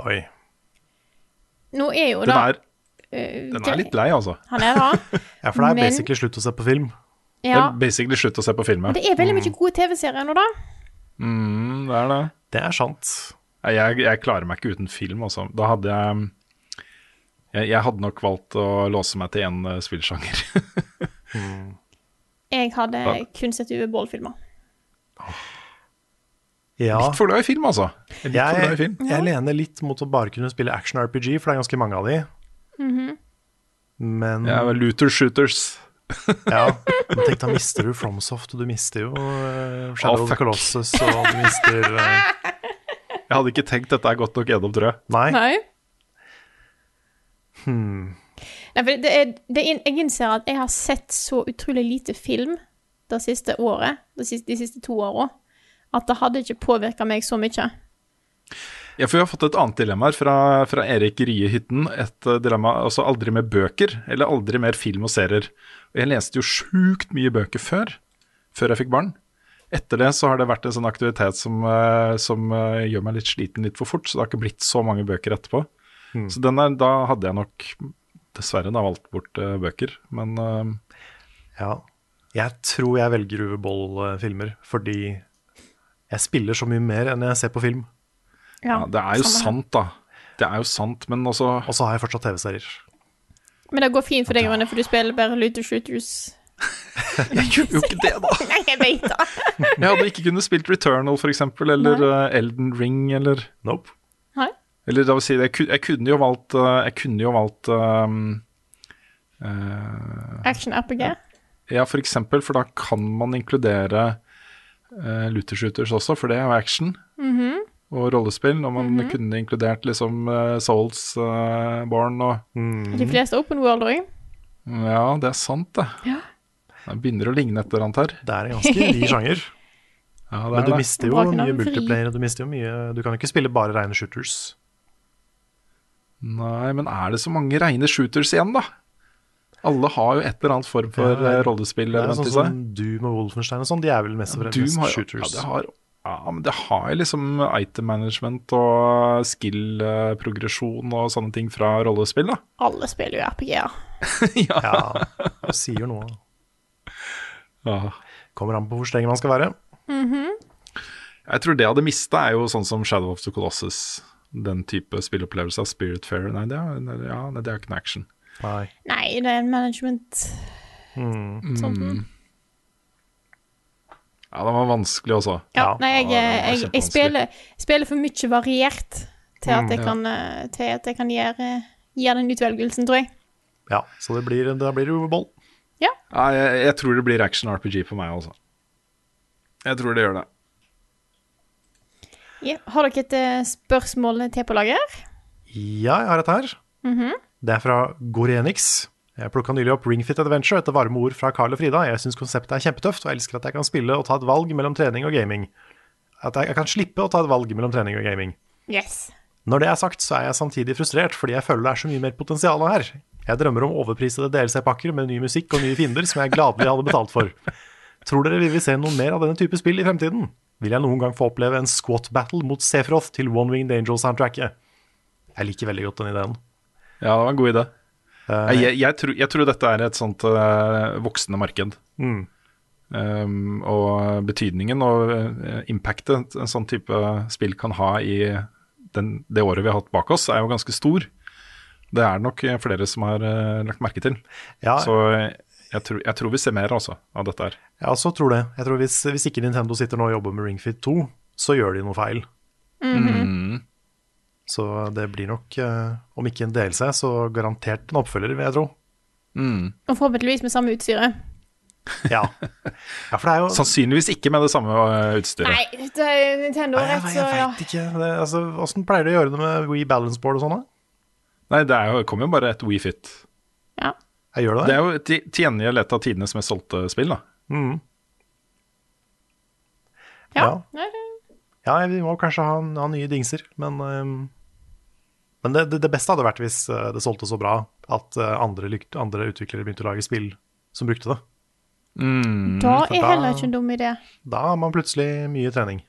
Oi. Nå er jo Den da er, den er litt lei, altså. Han er da. Ja, for det er Men- basically slutt å se på film. Det Ja. er basically slutt å se på film Men Det er veldig mye gode TV-serier nå, da. Mm, det er det. Det er sant. Jeg, jeg klarer meg ikke uten film, altså. Da hadde jeg jeg, jeg hadde nok valgt å låse meg til én uh, spillsjanger. Jeg hadde da. kun sett Uwe Boll-filmer. Ja, Litt for glad i film, altså. Jeg er jeg, film. jeg lener litt mot å bare kunne spille action RPG, for det er ganske mange av de. Men Jeg er vel Luther Shooters. ja, men tenk, da mister du Fromsoft, og du mister jo uh, Shadow of the. Colossus, og du mister uh... Jeg hadde ikke tenkt dette er godt nok gjennom, tror jeg. Nei. Nei. Hmm. Nei, for det er, det er, jeg innser at jeg har sett så utrolig lite film det siste året, det siste, de siste to åra, at det hadde ikke påvirka meg så mye. Ja, for Vi har fått et annet dilemma her fra, fra Erik Rye Hytten. Et eh, dilemma altså aldri mer bøker, eller aldri mer film og serier. Og Jeg leste jo sjukt mye bøker før, før jeg fikk barn. Etter det så har det vært en sånn aktivitet som, eh, som eh, gjør meg litt sliten litt for fort, så det har ikke blitt så mange bøker etterpå. Så den er, da hadde jeg nok dessverre da valgt bort bøker, men uh, Ja. Jeg tror jeg velger Uwe Boll-filmer, fordi jeg spiller så mye mer enn jeg ser på film. Ja, det er jo sant, da. Det er jo sant, men også Og så har jeg fortsatt TV-serier. Men det går fint for deg, Rune, for du spiller bare Luther Shooters. Jeg gjør jo ikke det, da! Nei, jeg vet da. Jeg hadde ikke kunnet spilt Returnal, for eksempel, eller Nei. Elden Ring, eller Nope. Nei. Eller da vil si, jeg, jeg kunne jo valgt eh, Jeg kunne jo valgt um, uh, Action-RPG. Ja, for eksempel, for da kan man inkludere uh, Luther Shooters også, for det er jo action og rollespill. Og man kunne inkludert liksom uh, Souls, uh, Born og De fleste Open World òg. Ja, det er sant, det. Ja. Det begynner å ligne et eller annet her. Det er en ganske vid sjanger. Ja, det Men er du det. mister jo mye multiplayer, og du mister jo mye Du kan jo ikke spille bare reine shooters. Nei, men er det så mange reine shooters igjen, da? Alle har jo et eller annet form for Ja, eh, rollespill Det er sånn som Doom og Wolfenstein og sånn, de er vel mest og fremst shooters. Ja, det har, ja, men det har liksom item management og skill-progresjon og sånne ting fra rollespill, da. Alle spiller jo RPG-er. ja. Ja, det sier noe. Ja. Kommer an på hvor streng man skal være. Jeg tror det jeg hadde mista, er jo sånn som Shadow of the Colossus. Den type spilleopplevelse av Spirit Fair. Nei, det er, ja, det er ikke en action. Nei. Nei, det er en management Mm. sånn. Mm. Ja, den var vanskelig også. Ja, Ja, nei, jeg, ja, jeg, jeg, spiller, spiller for mye variert til at Mm, jeg ja. kan, eh, til at jeg kan gjøre, gjøre den utvelgelsen, tror jeg. Ja, så det blir, da blir det jo boll. Ja, jeg, jeg tror det blir action RPG på meg, altså. Jeg tror det gjør det. Ja. Har dere et eh, spørsmål til på lager? Ja, jeg har et her. Det er fra Gorenix. Jeg plukka nylig opp Ringfit Adventure etter varme ord fra Carl og Frida. Jeg syns konseptet er kjempetøft, og elsker at jeg kan spille og ta et valg mellom trening og gaming. At jeg, jeg kan slippe å ta et valg mellom trening og gaming. Yes. Når det er sagt, så er jeg samtidig frustrert, fordi jeg føler det er så mye mer potensial her. Jeg drømmer om overprisede DLC-pakker med ny musikk og nye fiender som jeg gladelig hadde betalt for. Tror dere vi vil se noe mer av denne type spill i fremtiden? Vil jeg noen gang få oppleve en squat battle mot Sefroth til One Winged Angel-soundtracket? Jeg liker veldig godt den ideen. Ja, det var en god idé. Eh, Jeg, jeg, tror, jeg tror dette er et sånt uh, voksende marked. Mm. Um, og betydningen og eh, impactet en sånn type spill kan ha i den, det året vi har hatt bak oss, er jo ganske stor. Det er det nok flere som har uh, lagt merke til. Ja, Så jeg tror, jeg tror vi ser mer altså, av dette her. jeg også tror det. Jeg tror hvis, hvis ikke Nintendo sitter nå og jobber med Ringfit 2, så gjør de noe feil. Mm. Så det blir nok, eh, om ikke en delelse, så garantert en oppfølger, vil jeg tro. Mm. Og forhåpentligvis med samme utstyret. Ja, ja for det er jo Sannsynligvis ikke med det samme eh, utstyret. Nei, det er Nintendo Nei, jeg, rett, så ja. veit ikke. Det, altså, Åssen pleier de å gjøre det med Wii Balance Board og sånn? da? Nei, det er jo, det kommer jo bare et We Fit. ja. Jeg gjør det Det er jo til gjengjeld et av tidenes mest solgte spill, da. Mm. Ja. Ja. Nei, det- Ja, vi må kanskje ha, ha nye dingser, men ehm, Men det, det, det beste hadde vært hvis eh, det solgte så bra at eh, andre, andre utviklere begynte å lage spill som brukte det. Mm. Da er da- heller ikke en dum idé. Da har man plutselig mye trening.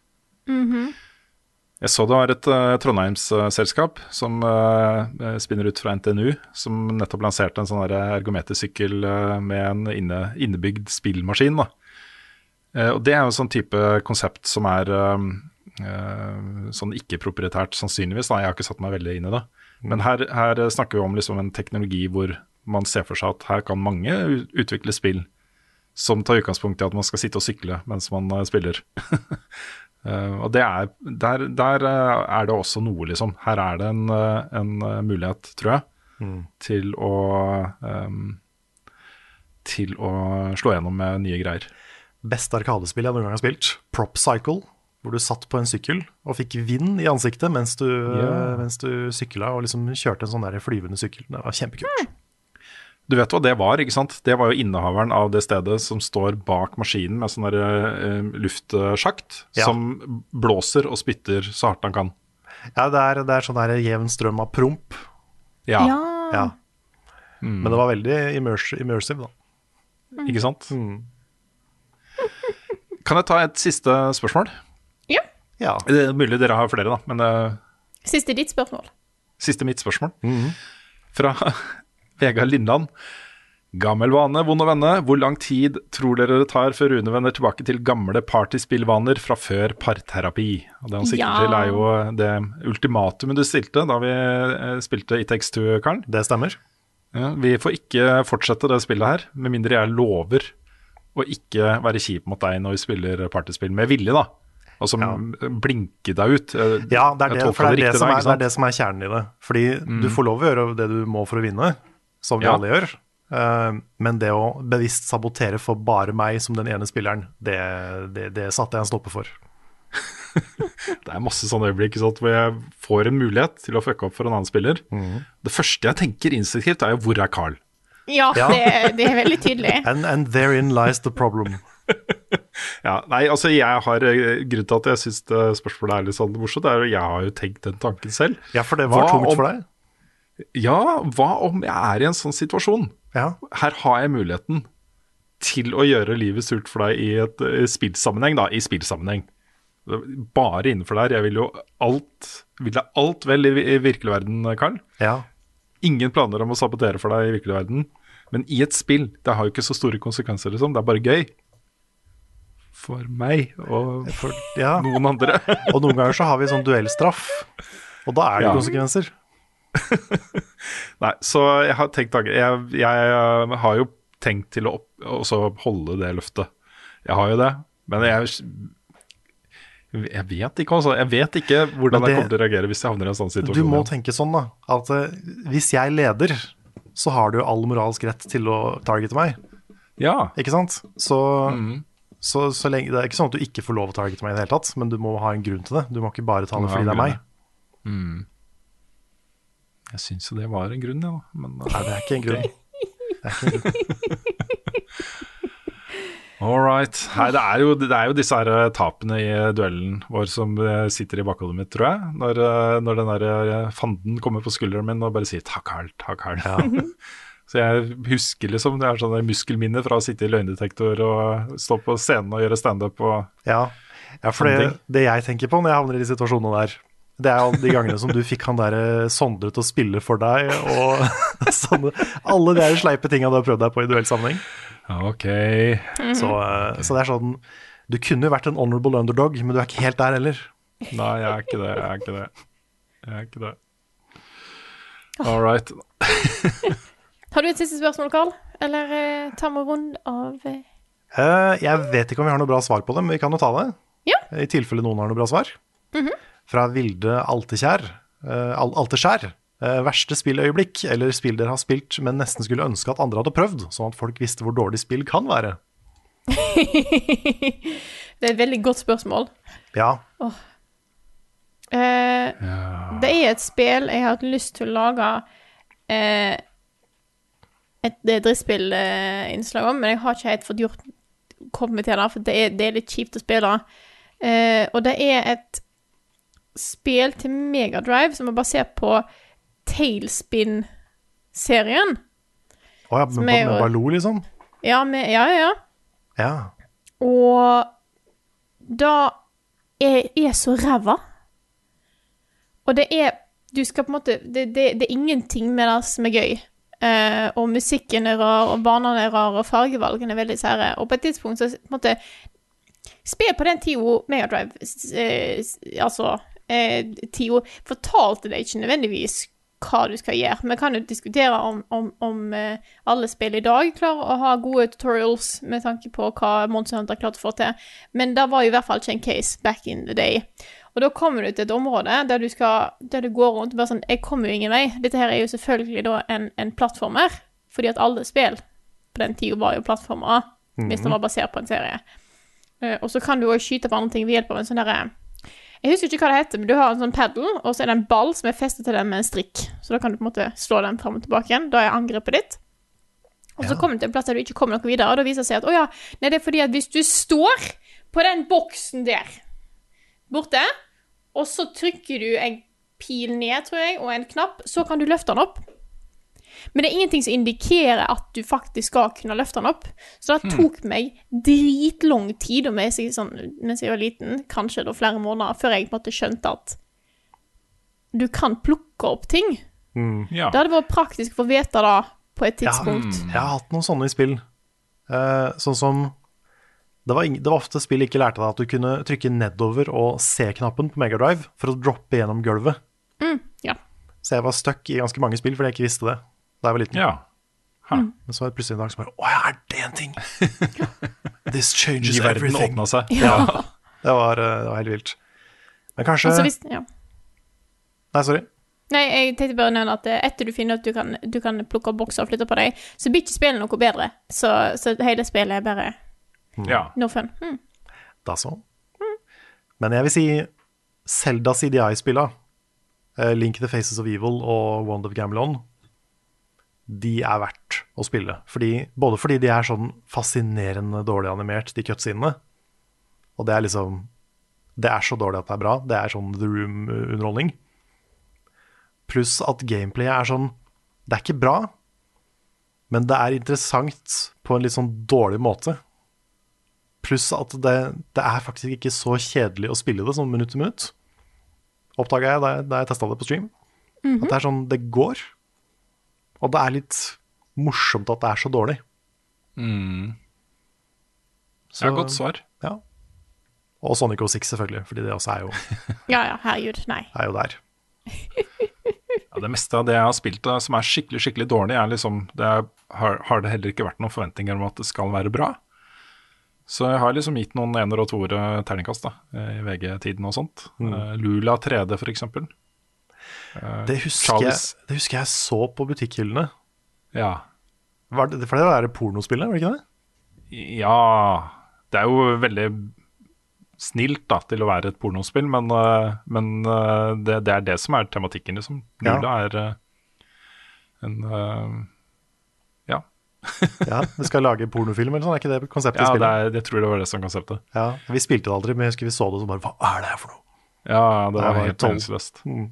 Jeg så det var et uh, Trondheims-selskap som uh, spinner ut fra NTNU, som nettopp lanserte en sånn ergometersykkel uh, med en inne, innebygd spillmaskin. Da. Eh, og Det er jo sånn type konsept som er eh, eh, sånn ikke-proprietært, sannsynligvis. Da. Jeg har ikke satt meg veldig inn i det. Men her, her snakker vi om liksom en teknologi hvor man ser for seg at her kan mange utvikle spill som tar utgangspunkt i at man skal sitte og sykle mens man eh, spiller. Eh, og det er, der, der eh, er det også noe, liksom. Her er det en, eh, en eh, mulighet, tror jeg, til å um, Til å slå gjennom med nye greier. Beste arkadespill jeg noen gang har spilt, Prop Cycle, hvor du satt på en sykkel og fikk vind i ansiktet mens du, yeah. mens du sykla og liksom kjørte en sånn der flyvende sykkel. Det var kjempekult. Du vet hva det var, ikke sant? Det var jo innehaveren av det stedet som står bak maskinen med sånn der, eh, luftsjakt, Ja. som blåser og spytter så hardt han kan. Ja, det er, det er sånn der jevn strøm av promp. Ja, Ja. Ja. Men det var veldig immersive, da. ikke sant? Mm. Kan jeg ta et siste spørsmål? Ja. Det er mulig dere har flere, da, men uh, Siste ditt spørsmål. Siste mitt spørsmål. Fra Vegard Lindland. Gammel vane, vond å vende. Hvor lang tid tror dere det tar før Rune vender tilbake til gamle partyspillvaner fra før parterapi? Og Det han sikter Ja. til, er jo det ultimatumet du stilte da vi eh, spilte It Takes Two, Karen. Det stemmer. Ja, vi får ikke fortsette det spillet her, med mindre jeg lover å ikke være kjip mot deg når vi spiller partyspill, med vilje, da. Altså Ja. blinke deg ut. Eh, Ja, det er det, for det, er det, som er, det er det som er kjernen i det. Fordi du får lov å gjøre det du må for å vinne, som vi Ja. alle gjør. Eh, men det å bevisst sabotere for bare meg som den ene spilleren, det, det, det satte jeg en stopper for. Det er masse sånne øyeblikk sant, hvor jeg får en mulighet til å fucke opp for en annen spiller. Det første jeg tenker instinktivt, er jo 'hvor er Carl'? Ja, Ja. Det, det er veldig tydelig. And, and therein lies the problem. Ja, nei, altså jeg har eh, Grunnen til at jeg syns spørsmålet er litt sånn morsomt, er jo jeg har jo tenkt den tanken selv. Ja, for det var Hva tungt om- for deg. Ja, hva om jeg er i en sånn situasjon? Ja. Her har jeg muligheten til å gjøre livet surt for deg i et eh, spillsammenheng, da. I spillsammenheng. Bare innenfor der. Jeg vil jo alt Vil deg alt vel i, i virkelig verden, Karl. ja. Ingen planer om å sabotere for deg i virkelig verden. Men i et spill, det har jo ikke så store konsekvenser, liksom. Det er bare gøy. For meg og For, ja. noen andre. Og noen ganger så har vi sånn duellstraff, og da er det Ja. konsekvenser. Nei, så jeg har tenkt tanker. Jeg, jeg eh, har jo tenkt til å opp, holde det løftet. Jeg har jo det, men jeg jeg vet ikke, altså. Jeg vet ikke hvordan det- jeg kommer til å reagere hvis jeg havner i en sånn situasjon. Du må tenke sånn, da, at eh, hvis jeg leder, så har du all moralsk rett til å targete meg, Ja. ikke sant? Så, Mhm. Så, så lenge, Det er ikke sånn at du ikke får lov å targete meg i det hele tatt, men du må ha en grunn til det. Du må ikke bare ta det fordi det er meg. Mm. Jeg syns jo det var en grunn, ja. Men, uh, Nei, det er ikke en grunn. Det er ikke en grunn. All right. Nei, det er, jo, det er jo disse her eh, tapene i eh, duellen vår som sitter i bakhodet mitt, tror jeg. Når, når den der fanden kommer på skulderen min og bare sier 'takk, Carl, takk, Carl'. Så jeg husker liksom, det er sånne muskelminner fra å sitte i løgndetektor og stå på scenen og gjøre standup og Ja, ja for det, det jeg tenker på når jeg havner i de situasjonene der, det er jo de gangene som du fikk han der eh, Sondre til å spille for deg, og sånne, alle de sleipe tinga du har prøvd deg på i duellsammenheng. Ja, OK. Så, eh, så det er sånn Du kunne jo vært en honorable underdog, men du er ikke helt der heller. Nei, jeg er ikke det. Jeg er ikke det. Jeg er ikke det. All right. Har du et siste spørsmål, Karl? Eller eh, tar vi rund av eh, Eh, jeg vet ikke om vi har noe bra svar på det, men vi kan jo ta det. Ja. I tilfelle noen har noe bra svar. Fra Vilde Altekjær. eh, Al Alteskjær. Eh, verste spilløyeblikk, eller spill dere har spilt, men nesten skulle ønske at andre hadde prøvd, sånn at folk visste hvor dårlig spill kan være. Det er et veldig godt spørsmål. Ja. Eh, Det er et spill jeg har hatt lyst til å lage eh, et drittspillinnslag om, men jeg har ikke helt fått gjort kommet til det, for det er, det er litt kjipt å spille. Uh, og det er et spill til Megadrive som er basert på Tailspin-serien. Å ja, men med, er med Baloo, liksom? Ja, med, ja, ja, ja. Ja. Og da er, er så ræva. Og det er Du skal på en måte Det, det, det er ingenting med det som er gøy. Eh, og musikken er rar, og banene er rare, og fargevalgene er veldig sære. Og på et tidspunkt så på en måte Spill på den tida Megadrive eh, Altså eh, tida fortalte deg ikke nødvendigvis hva du skal gjøre. Vi kan jo diskutere om, om, om eh, alle spill i dag klarer å ha gode tutorials med tanke på hva Monster Hunter klarte å få til, men det var jo i hvert fall ikke en case back in the day. Og da kommer du til et område der du, skal, der du går rundt og bare sånn Jeg kommer jo ingen vei. Dette her er jo selvfølgelig da en, en plattformer, fordi at alle spill på den tida var jo plattformere, hvis det var basert på en serie. Eh, og så kan du òg skyte på andre ting ved hjelp av en sånn derre Jeg husker ikke hva det heter, men du har en sånn paddle, og så er det en ball som er festet til den med en strikk. Så da kan du på en måte slå den fram og tilbake igjen. Da er angrepet ditt. Og så kommer du til en plass der du ikke kommer noe videre, og da viser det seg at å ja, nei, det er fordi at hvis du står på den boksen der borte, og så trykker du en pil ned, tror jeg, og en knapp, så kan du løfte den opp. Men det er ingenting som indikerer at du faktisk skal kunne løfte den opp. Så det tok meg dritlang tid og mens jeg, sånn, mens jeg var liten, kanskje da flere måneder, før jeg på en måte skjønte at du kan plukke opp ting. Ja. Det hadde vært praktisk å få vite det på et tidspunkt. Jeg har hatt noen sånne i spill. Eh, sånn som det var, det var ofte spill ikke lærte deg at du kunne trykke nedover og C-knappen på Megadrive for å droppe gjennom gulvet. Ja. Så jeg var stuck i ganske mange spill fordi jeg ikke visste det da jeg var liten. ja. Mm. Men så var det plutselig en dag som bare Å ja, er det en ting? This changes Ny verden everything. åpna seg. Ja. Det var, eh, det var helt vilt. Men kanskje altså, hvis, ja. Nei, sorry. Nei, jeg tenkte bare å nevne at eh, etter du finner at du kan, du kan plukke opp bokser og flytte på deg, så blir ikke spillet noe bedre. Så, så hele spillet er bare Ja. no fun. Mm. Da så. Men jeg vil si Zelda CDI-spilla, eh, Link the Faces of Evil og Wand of Gamelon, de er verdt å spille. Fordi, både fordi de er sånn fascinerende dårlig animert, de cutscenene, og det er liksom Det er så dårlig at det er bra. Det er sånn The Room-underholdning. Pluss at gameplayet er sånn Det er ikke bra, men det er interessant på en litt sånn dårlig måte. Pluss at det, det er faktisk ikke så kjedelig å spille det sånn minutt til minutt. Oppdaga jeg da jeg, da jeg testa det på stream. At det er sånn Det går. Og det er litt morsomt at det er så dårlig. Mm. Så, Ja, godt svar. Ja. Og Sonic 06, selvfølgelig, fordi det også er jo, Ja ja, herregud. Nei. er jo der. Ja, det meste av det jeg har spilt da, som er skikkelig skikkelig dårlig, er liksom det er, har, har det heller ikke vært noen forventninger om at det skal være bra. Så jeg har liksom gitt noen ener og toere terningkast da, i VG-tiden og sånt. Mm. Lula 3D, for eksempel. Eh, Det husker, jeg, det husker jeg så på butikkhyllene. Ja. Var det, for det var pornospillet, var det ikke det? ja Det er jo veldig snilt da, til å være et pornospill, men, eh, men eh, det, det er det som er tematikken, liksom. Ja. Lula er eh, en eh, Ja. Vi skal lage pornofilm eller sånn, er ikke det konseptet Ja, det er, jeg tror det var det som konseptet. Ja, Vi spilte det aldri, men jeg husker vi så det og så bare Hva er det her for noe? Ja, det Det var helt meningsløst. Mm.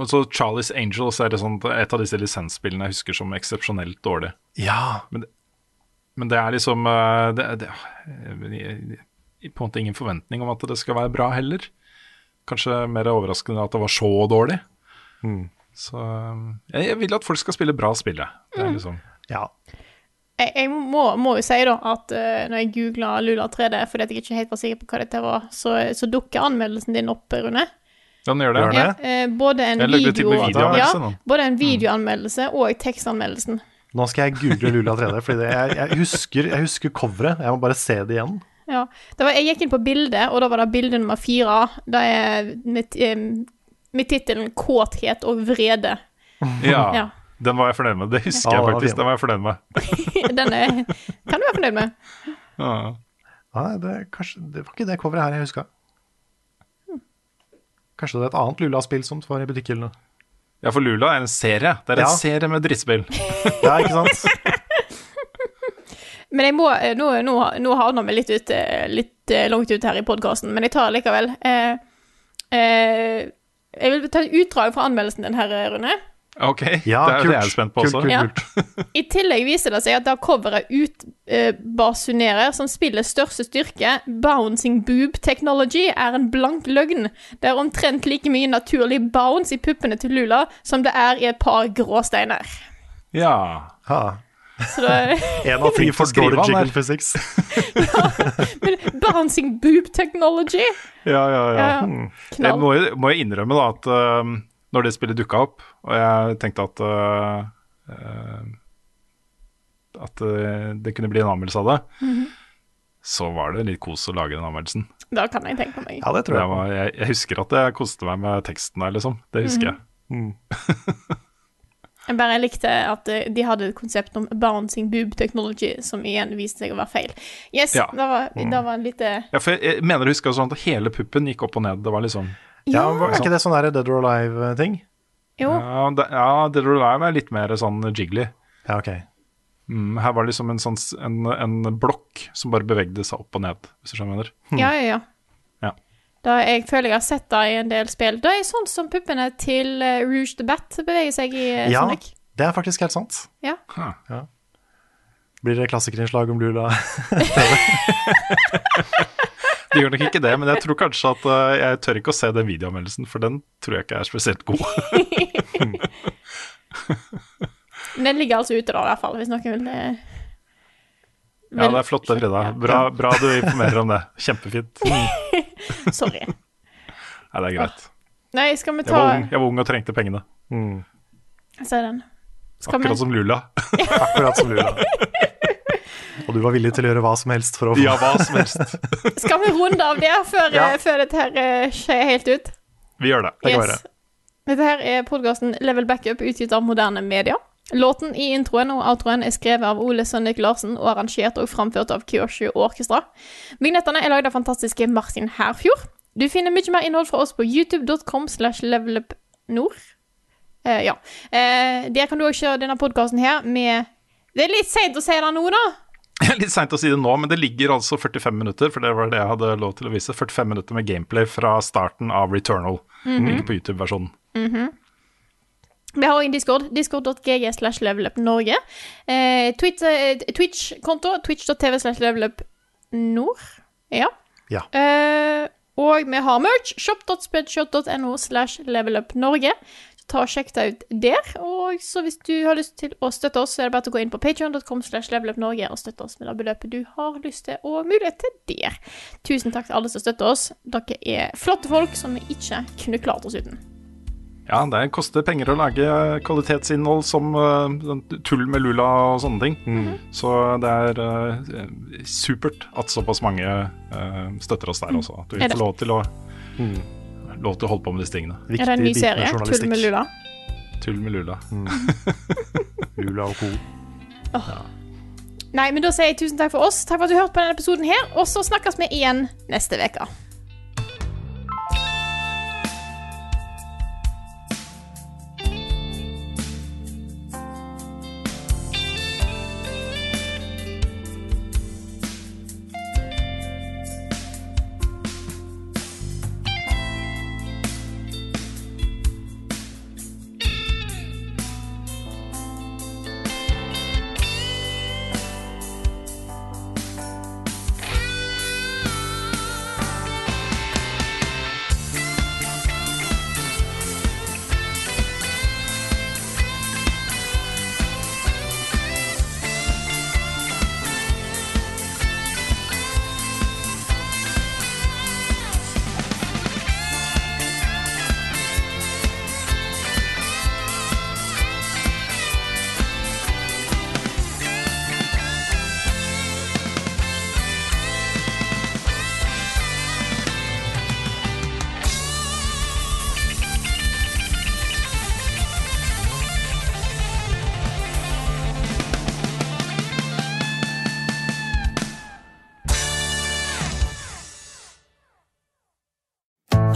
Og så Charlies Angels er det sånn, et av disse lisensspillene jeg husker som eksepsjonelt dårlig. Ja. Men det er liksom eh, det, det, På en måte ingen forventning om at det skal være bra heller. Kanskje mer overraskende at det var så dårlig. Mm. Så eh, jeg, jeg vil at folk skal spille bra spill, jeg. Det er liksom ja. Jeg, jeg må, må jo si da at uh, når jeg googla Lula 3D fordi at jeg ikke helt var sikker på hva dette var, så, så dukker anmeldelsen din opp, Rune. Ja, den gjør det. Ja, eh, både en video, videoanmeldelse ja, både en videoanmeldelse og tekstanmeldelsen. Nå skal jeg google Lula 3D, for jeg, jeg, husker, jeg husker coveret. Jeg må bare se det igjen. Ja. Det var, jeg gikk inn på bildet, og da var det bilde nummer fire. Det er med, eh, med tittelen 'Kåthet og vrede'. Ja, Ja. Den var jeg fornøyd med. Det husker Ja, jeg faktisk. Den var jeg fornøyd med. Den er, kan du være fornøyd med. Ja. Nei, det, kanskje, det var ikke det coveret her jeg huska. Kanskje det er et annet Lula-spill som var i butikkhyllene. ja, for Lula er en serie. Det er en serie med drittspill. Ja, ikke sant? Men jeg må, eh, nå, nå, nå havner vi litt, ut, eh, litt eh, langt ut her i podkasten, men jeg tar det likevel. Eh, eh, jeg vil ta et utdrag fra anmeldelsen din her, Rune. Ok, Ja, det er kult. det jeg er spent på Kult, også. kult. Ja. I tillegg viser det seg at da coveret utbasunerer som spillets største styrke, bouncing boob technology, er en blank løgn. Det er omtrent like mye naturlig bounce i puppene til Lula som det er i et par gråsteiner. Ja. Ha. Så det En av ti for dårlig jiggle physics. Men bouncing boob technology? Ja, ja, ja. Ja, Hmm. Jeg må, må jeg innrømme da at uh, når det spillet dukka opp, og jeg tenkte at uh, uh, At uh, det kunne bli en anmeldelse av det, Mhm. så var det litt kos å lage den anmeldelsen. Da kan jeg tenke meg. Ja, det tror jeg. var, jeg, jeg husker at jeg koste meg med teksten der, liksom. Det husker Mhm. jeg. Jeg bare likte at eh, de hadde et konsept om bouncing boob technology, som igjen viste seg å være feil. Yes, Ja. det var, det var en lite Ja, for jeg, jeg mener du husker sånn at hele puppen gikk opp og ned. Det var liksom Ja, ja Er ikke det sånn der Dead or Alive-ting? Jo. Ja, det, ja Dead or Alive er litt mer sånn jiggly. Ja, ok. Mm, her var det liksom en, sånn, en, en blokk som bare bevegde seg opp og ned, hvis du skjønner hva jeg mener. Ja, ja, ja. Ja. Da jeg føler jeg har sett det i en del spill. Det er sånn som puppene til eh, Rouge the Bat beveger seg i eh, Ja, Sonic. det er faktisk helt sant. Ja. Huh. Blir det klassikerinnslag om Lula? Det gjør nok ikke det, men jeg tror kanskje at uh, jeg tør ikke å se den videoanmeldelsen, for den tror jeg ikke er spesielt god. Men den ligger altså ute, da, i hvert fall, hvis noen vil eh, Ja, det er flott det, Frida. Bra, bra du informerer om det. Kjempefint. Nei, det er greit. Nei, skal vi Jeg var ung, jeg var ung og trengte pengene. Se den. Skal vi Akkurat som Lula. Akkurat som Lula. Og du var villig til å gjøre hva som helst for å få Ja, hva som helst. Skal vi runde av det før, Ja. eh, før dette her eh, skjer helt ut? Vi gjør det. Det være. Dette her er podkasten Level Backup, utgitt av moderne media. Låten i introen og outroen er skrevet av Ole Sønnik Larsen og arrangert og framført av Kyoshu Orkestra. Vignettene er lagd av fantastiske Martin Herfjord. Du finner mye mer innhold fra oss på youtube.com slash levelupnord. Eh, ja. Eh, der kan du også kjøre denne podkasten her med Det er litt seint å si det nå, da. Litt seint å si det nå, men det ligger altså 45 minutter, for det var det jeg hadde lov til å vise. 45 minutter med gameplay fra starten av Returnal. Ligger på YouTube-versjonen. Vi har òg Discord. Discord.gg slash levelupnorge. Eh, eh, Twitch-konto. Twitch.tv slash levelupnord. Ja. Ja. Eh, og vi har merch. Shop.spreadshot.no slash levelupnorge. Ta og Sjekk det ut der. Og så hvis du har lyst til å støtte oss, så er det bare å gå inn på patreon.com slash levelupnorge og støtte oss med det beløpet du har lyst til og mulighet til der. Tusen takk til alle som støtter oss. Dere er flotte folk som vi ikke kunne klart oss uten. Ja, det koster penger å lage kvalitetsinnhold som sånn tull med Lula og sånne ting. Så det er uh, supert at såpass mange uh, støtter oss der også. At vi Er får lov til å Lov til å holde på med disse tingene. Viktig er det en ny serie? Tull med Lula? Tull med Lula. Lula og co. Nei, men da sier jeg tusen takk for oss. Takk for at du hørte på denne episoden her, og så snakkes vi igjen neste uke.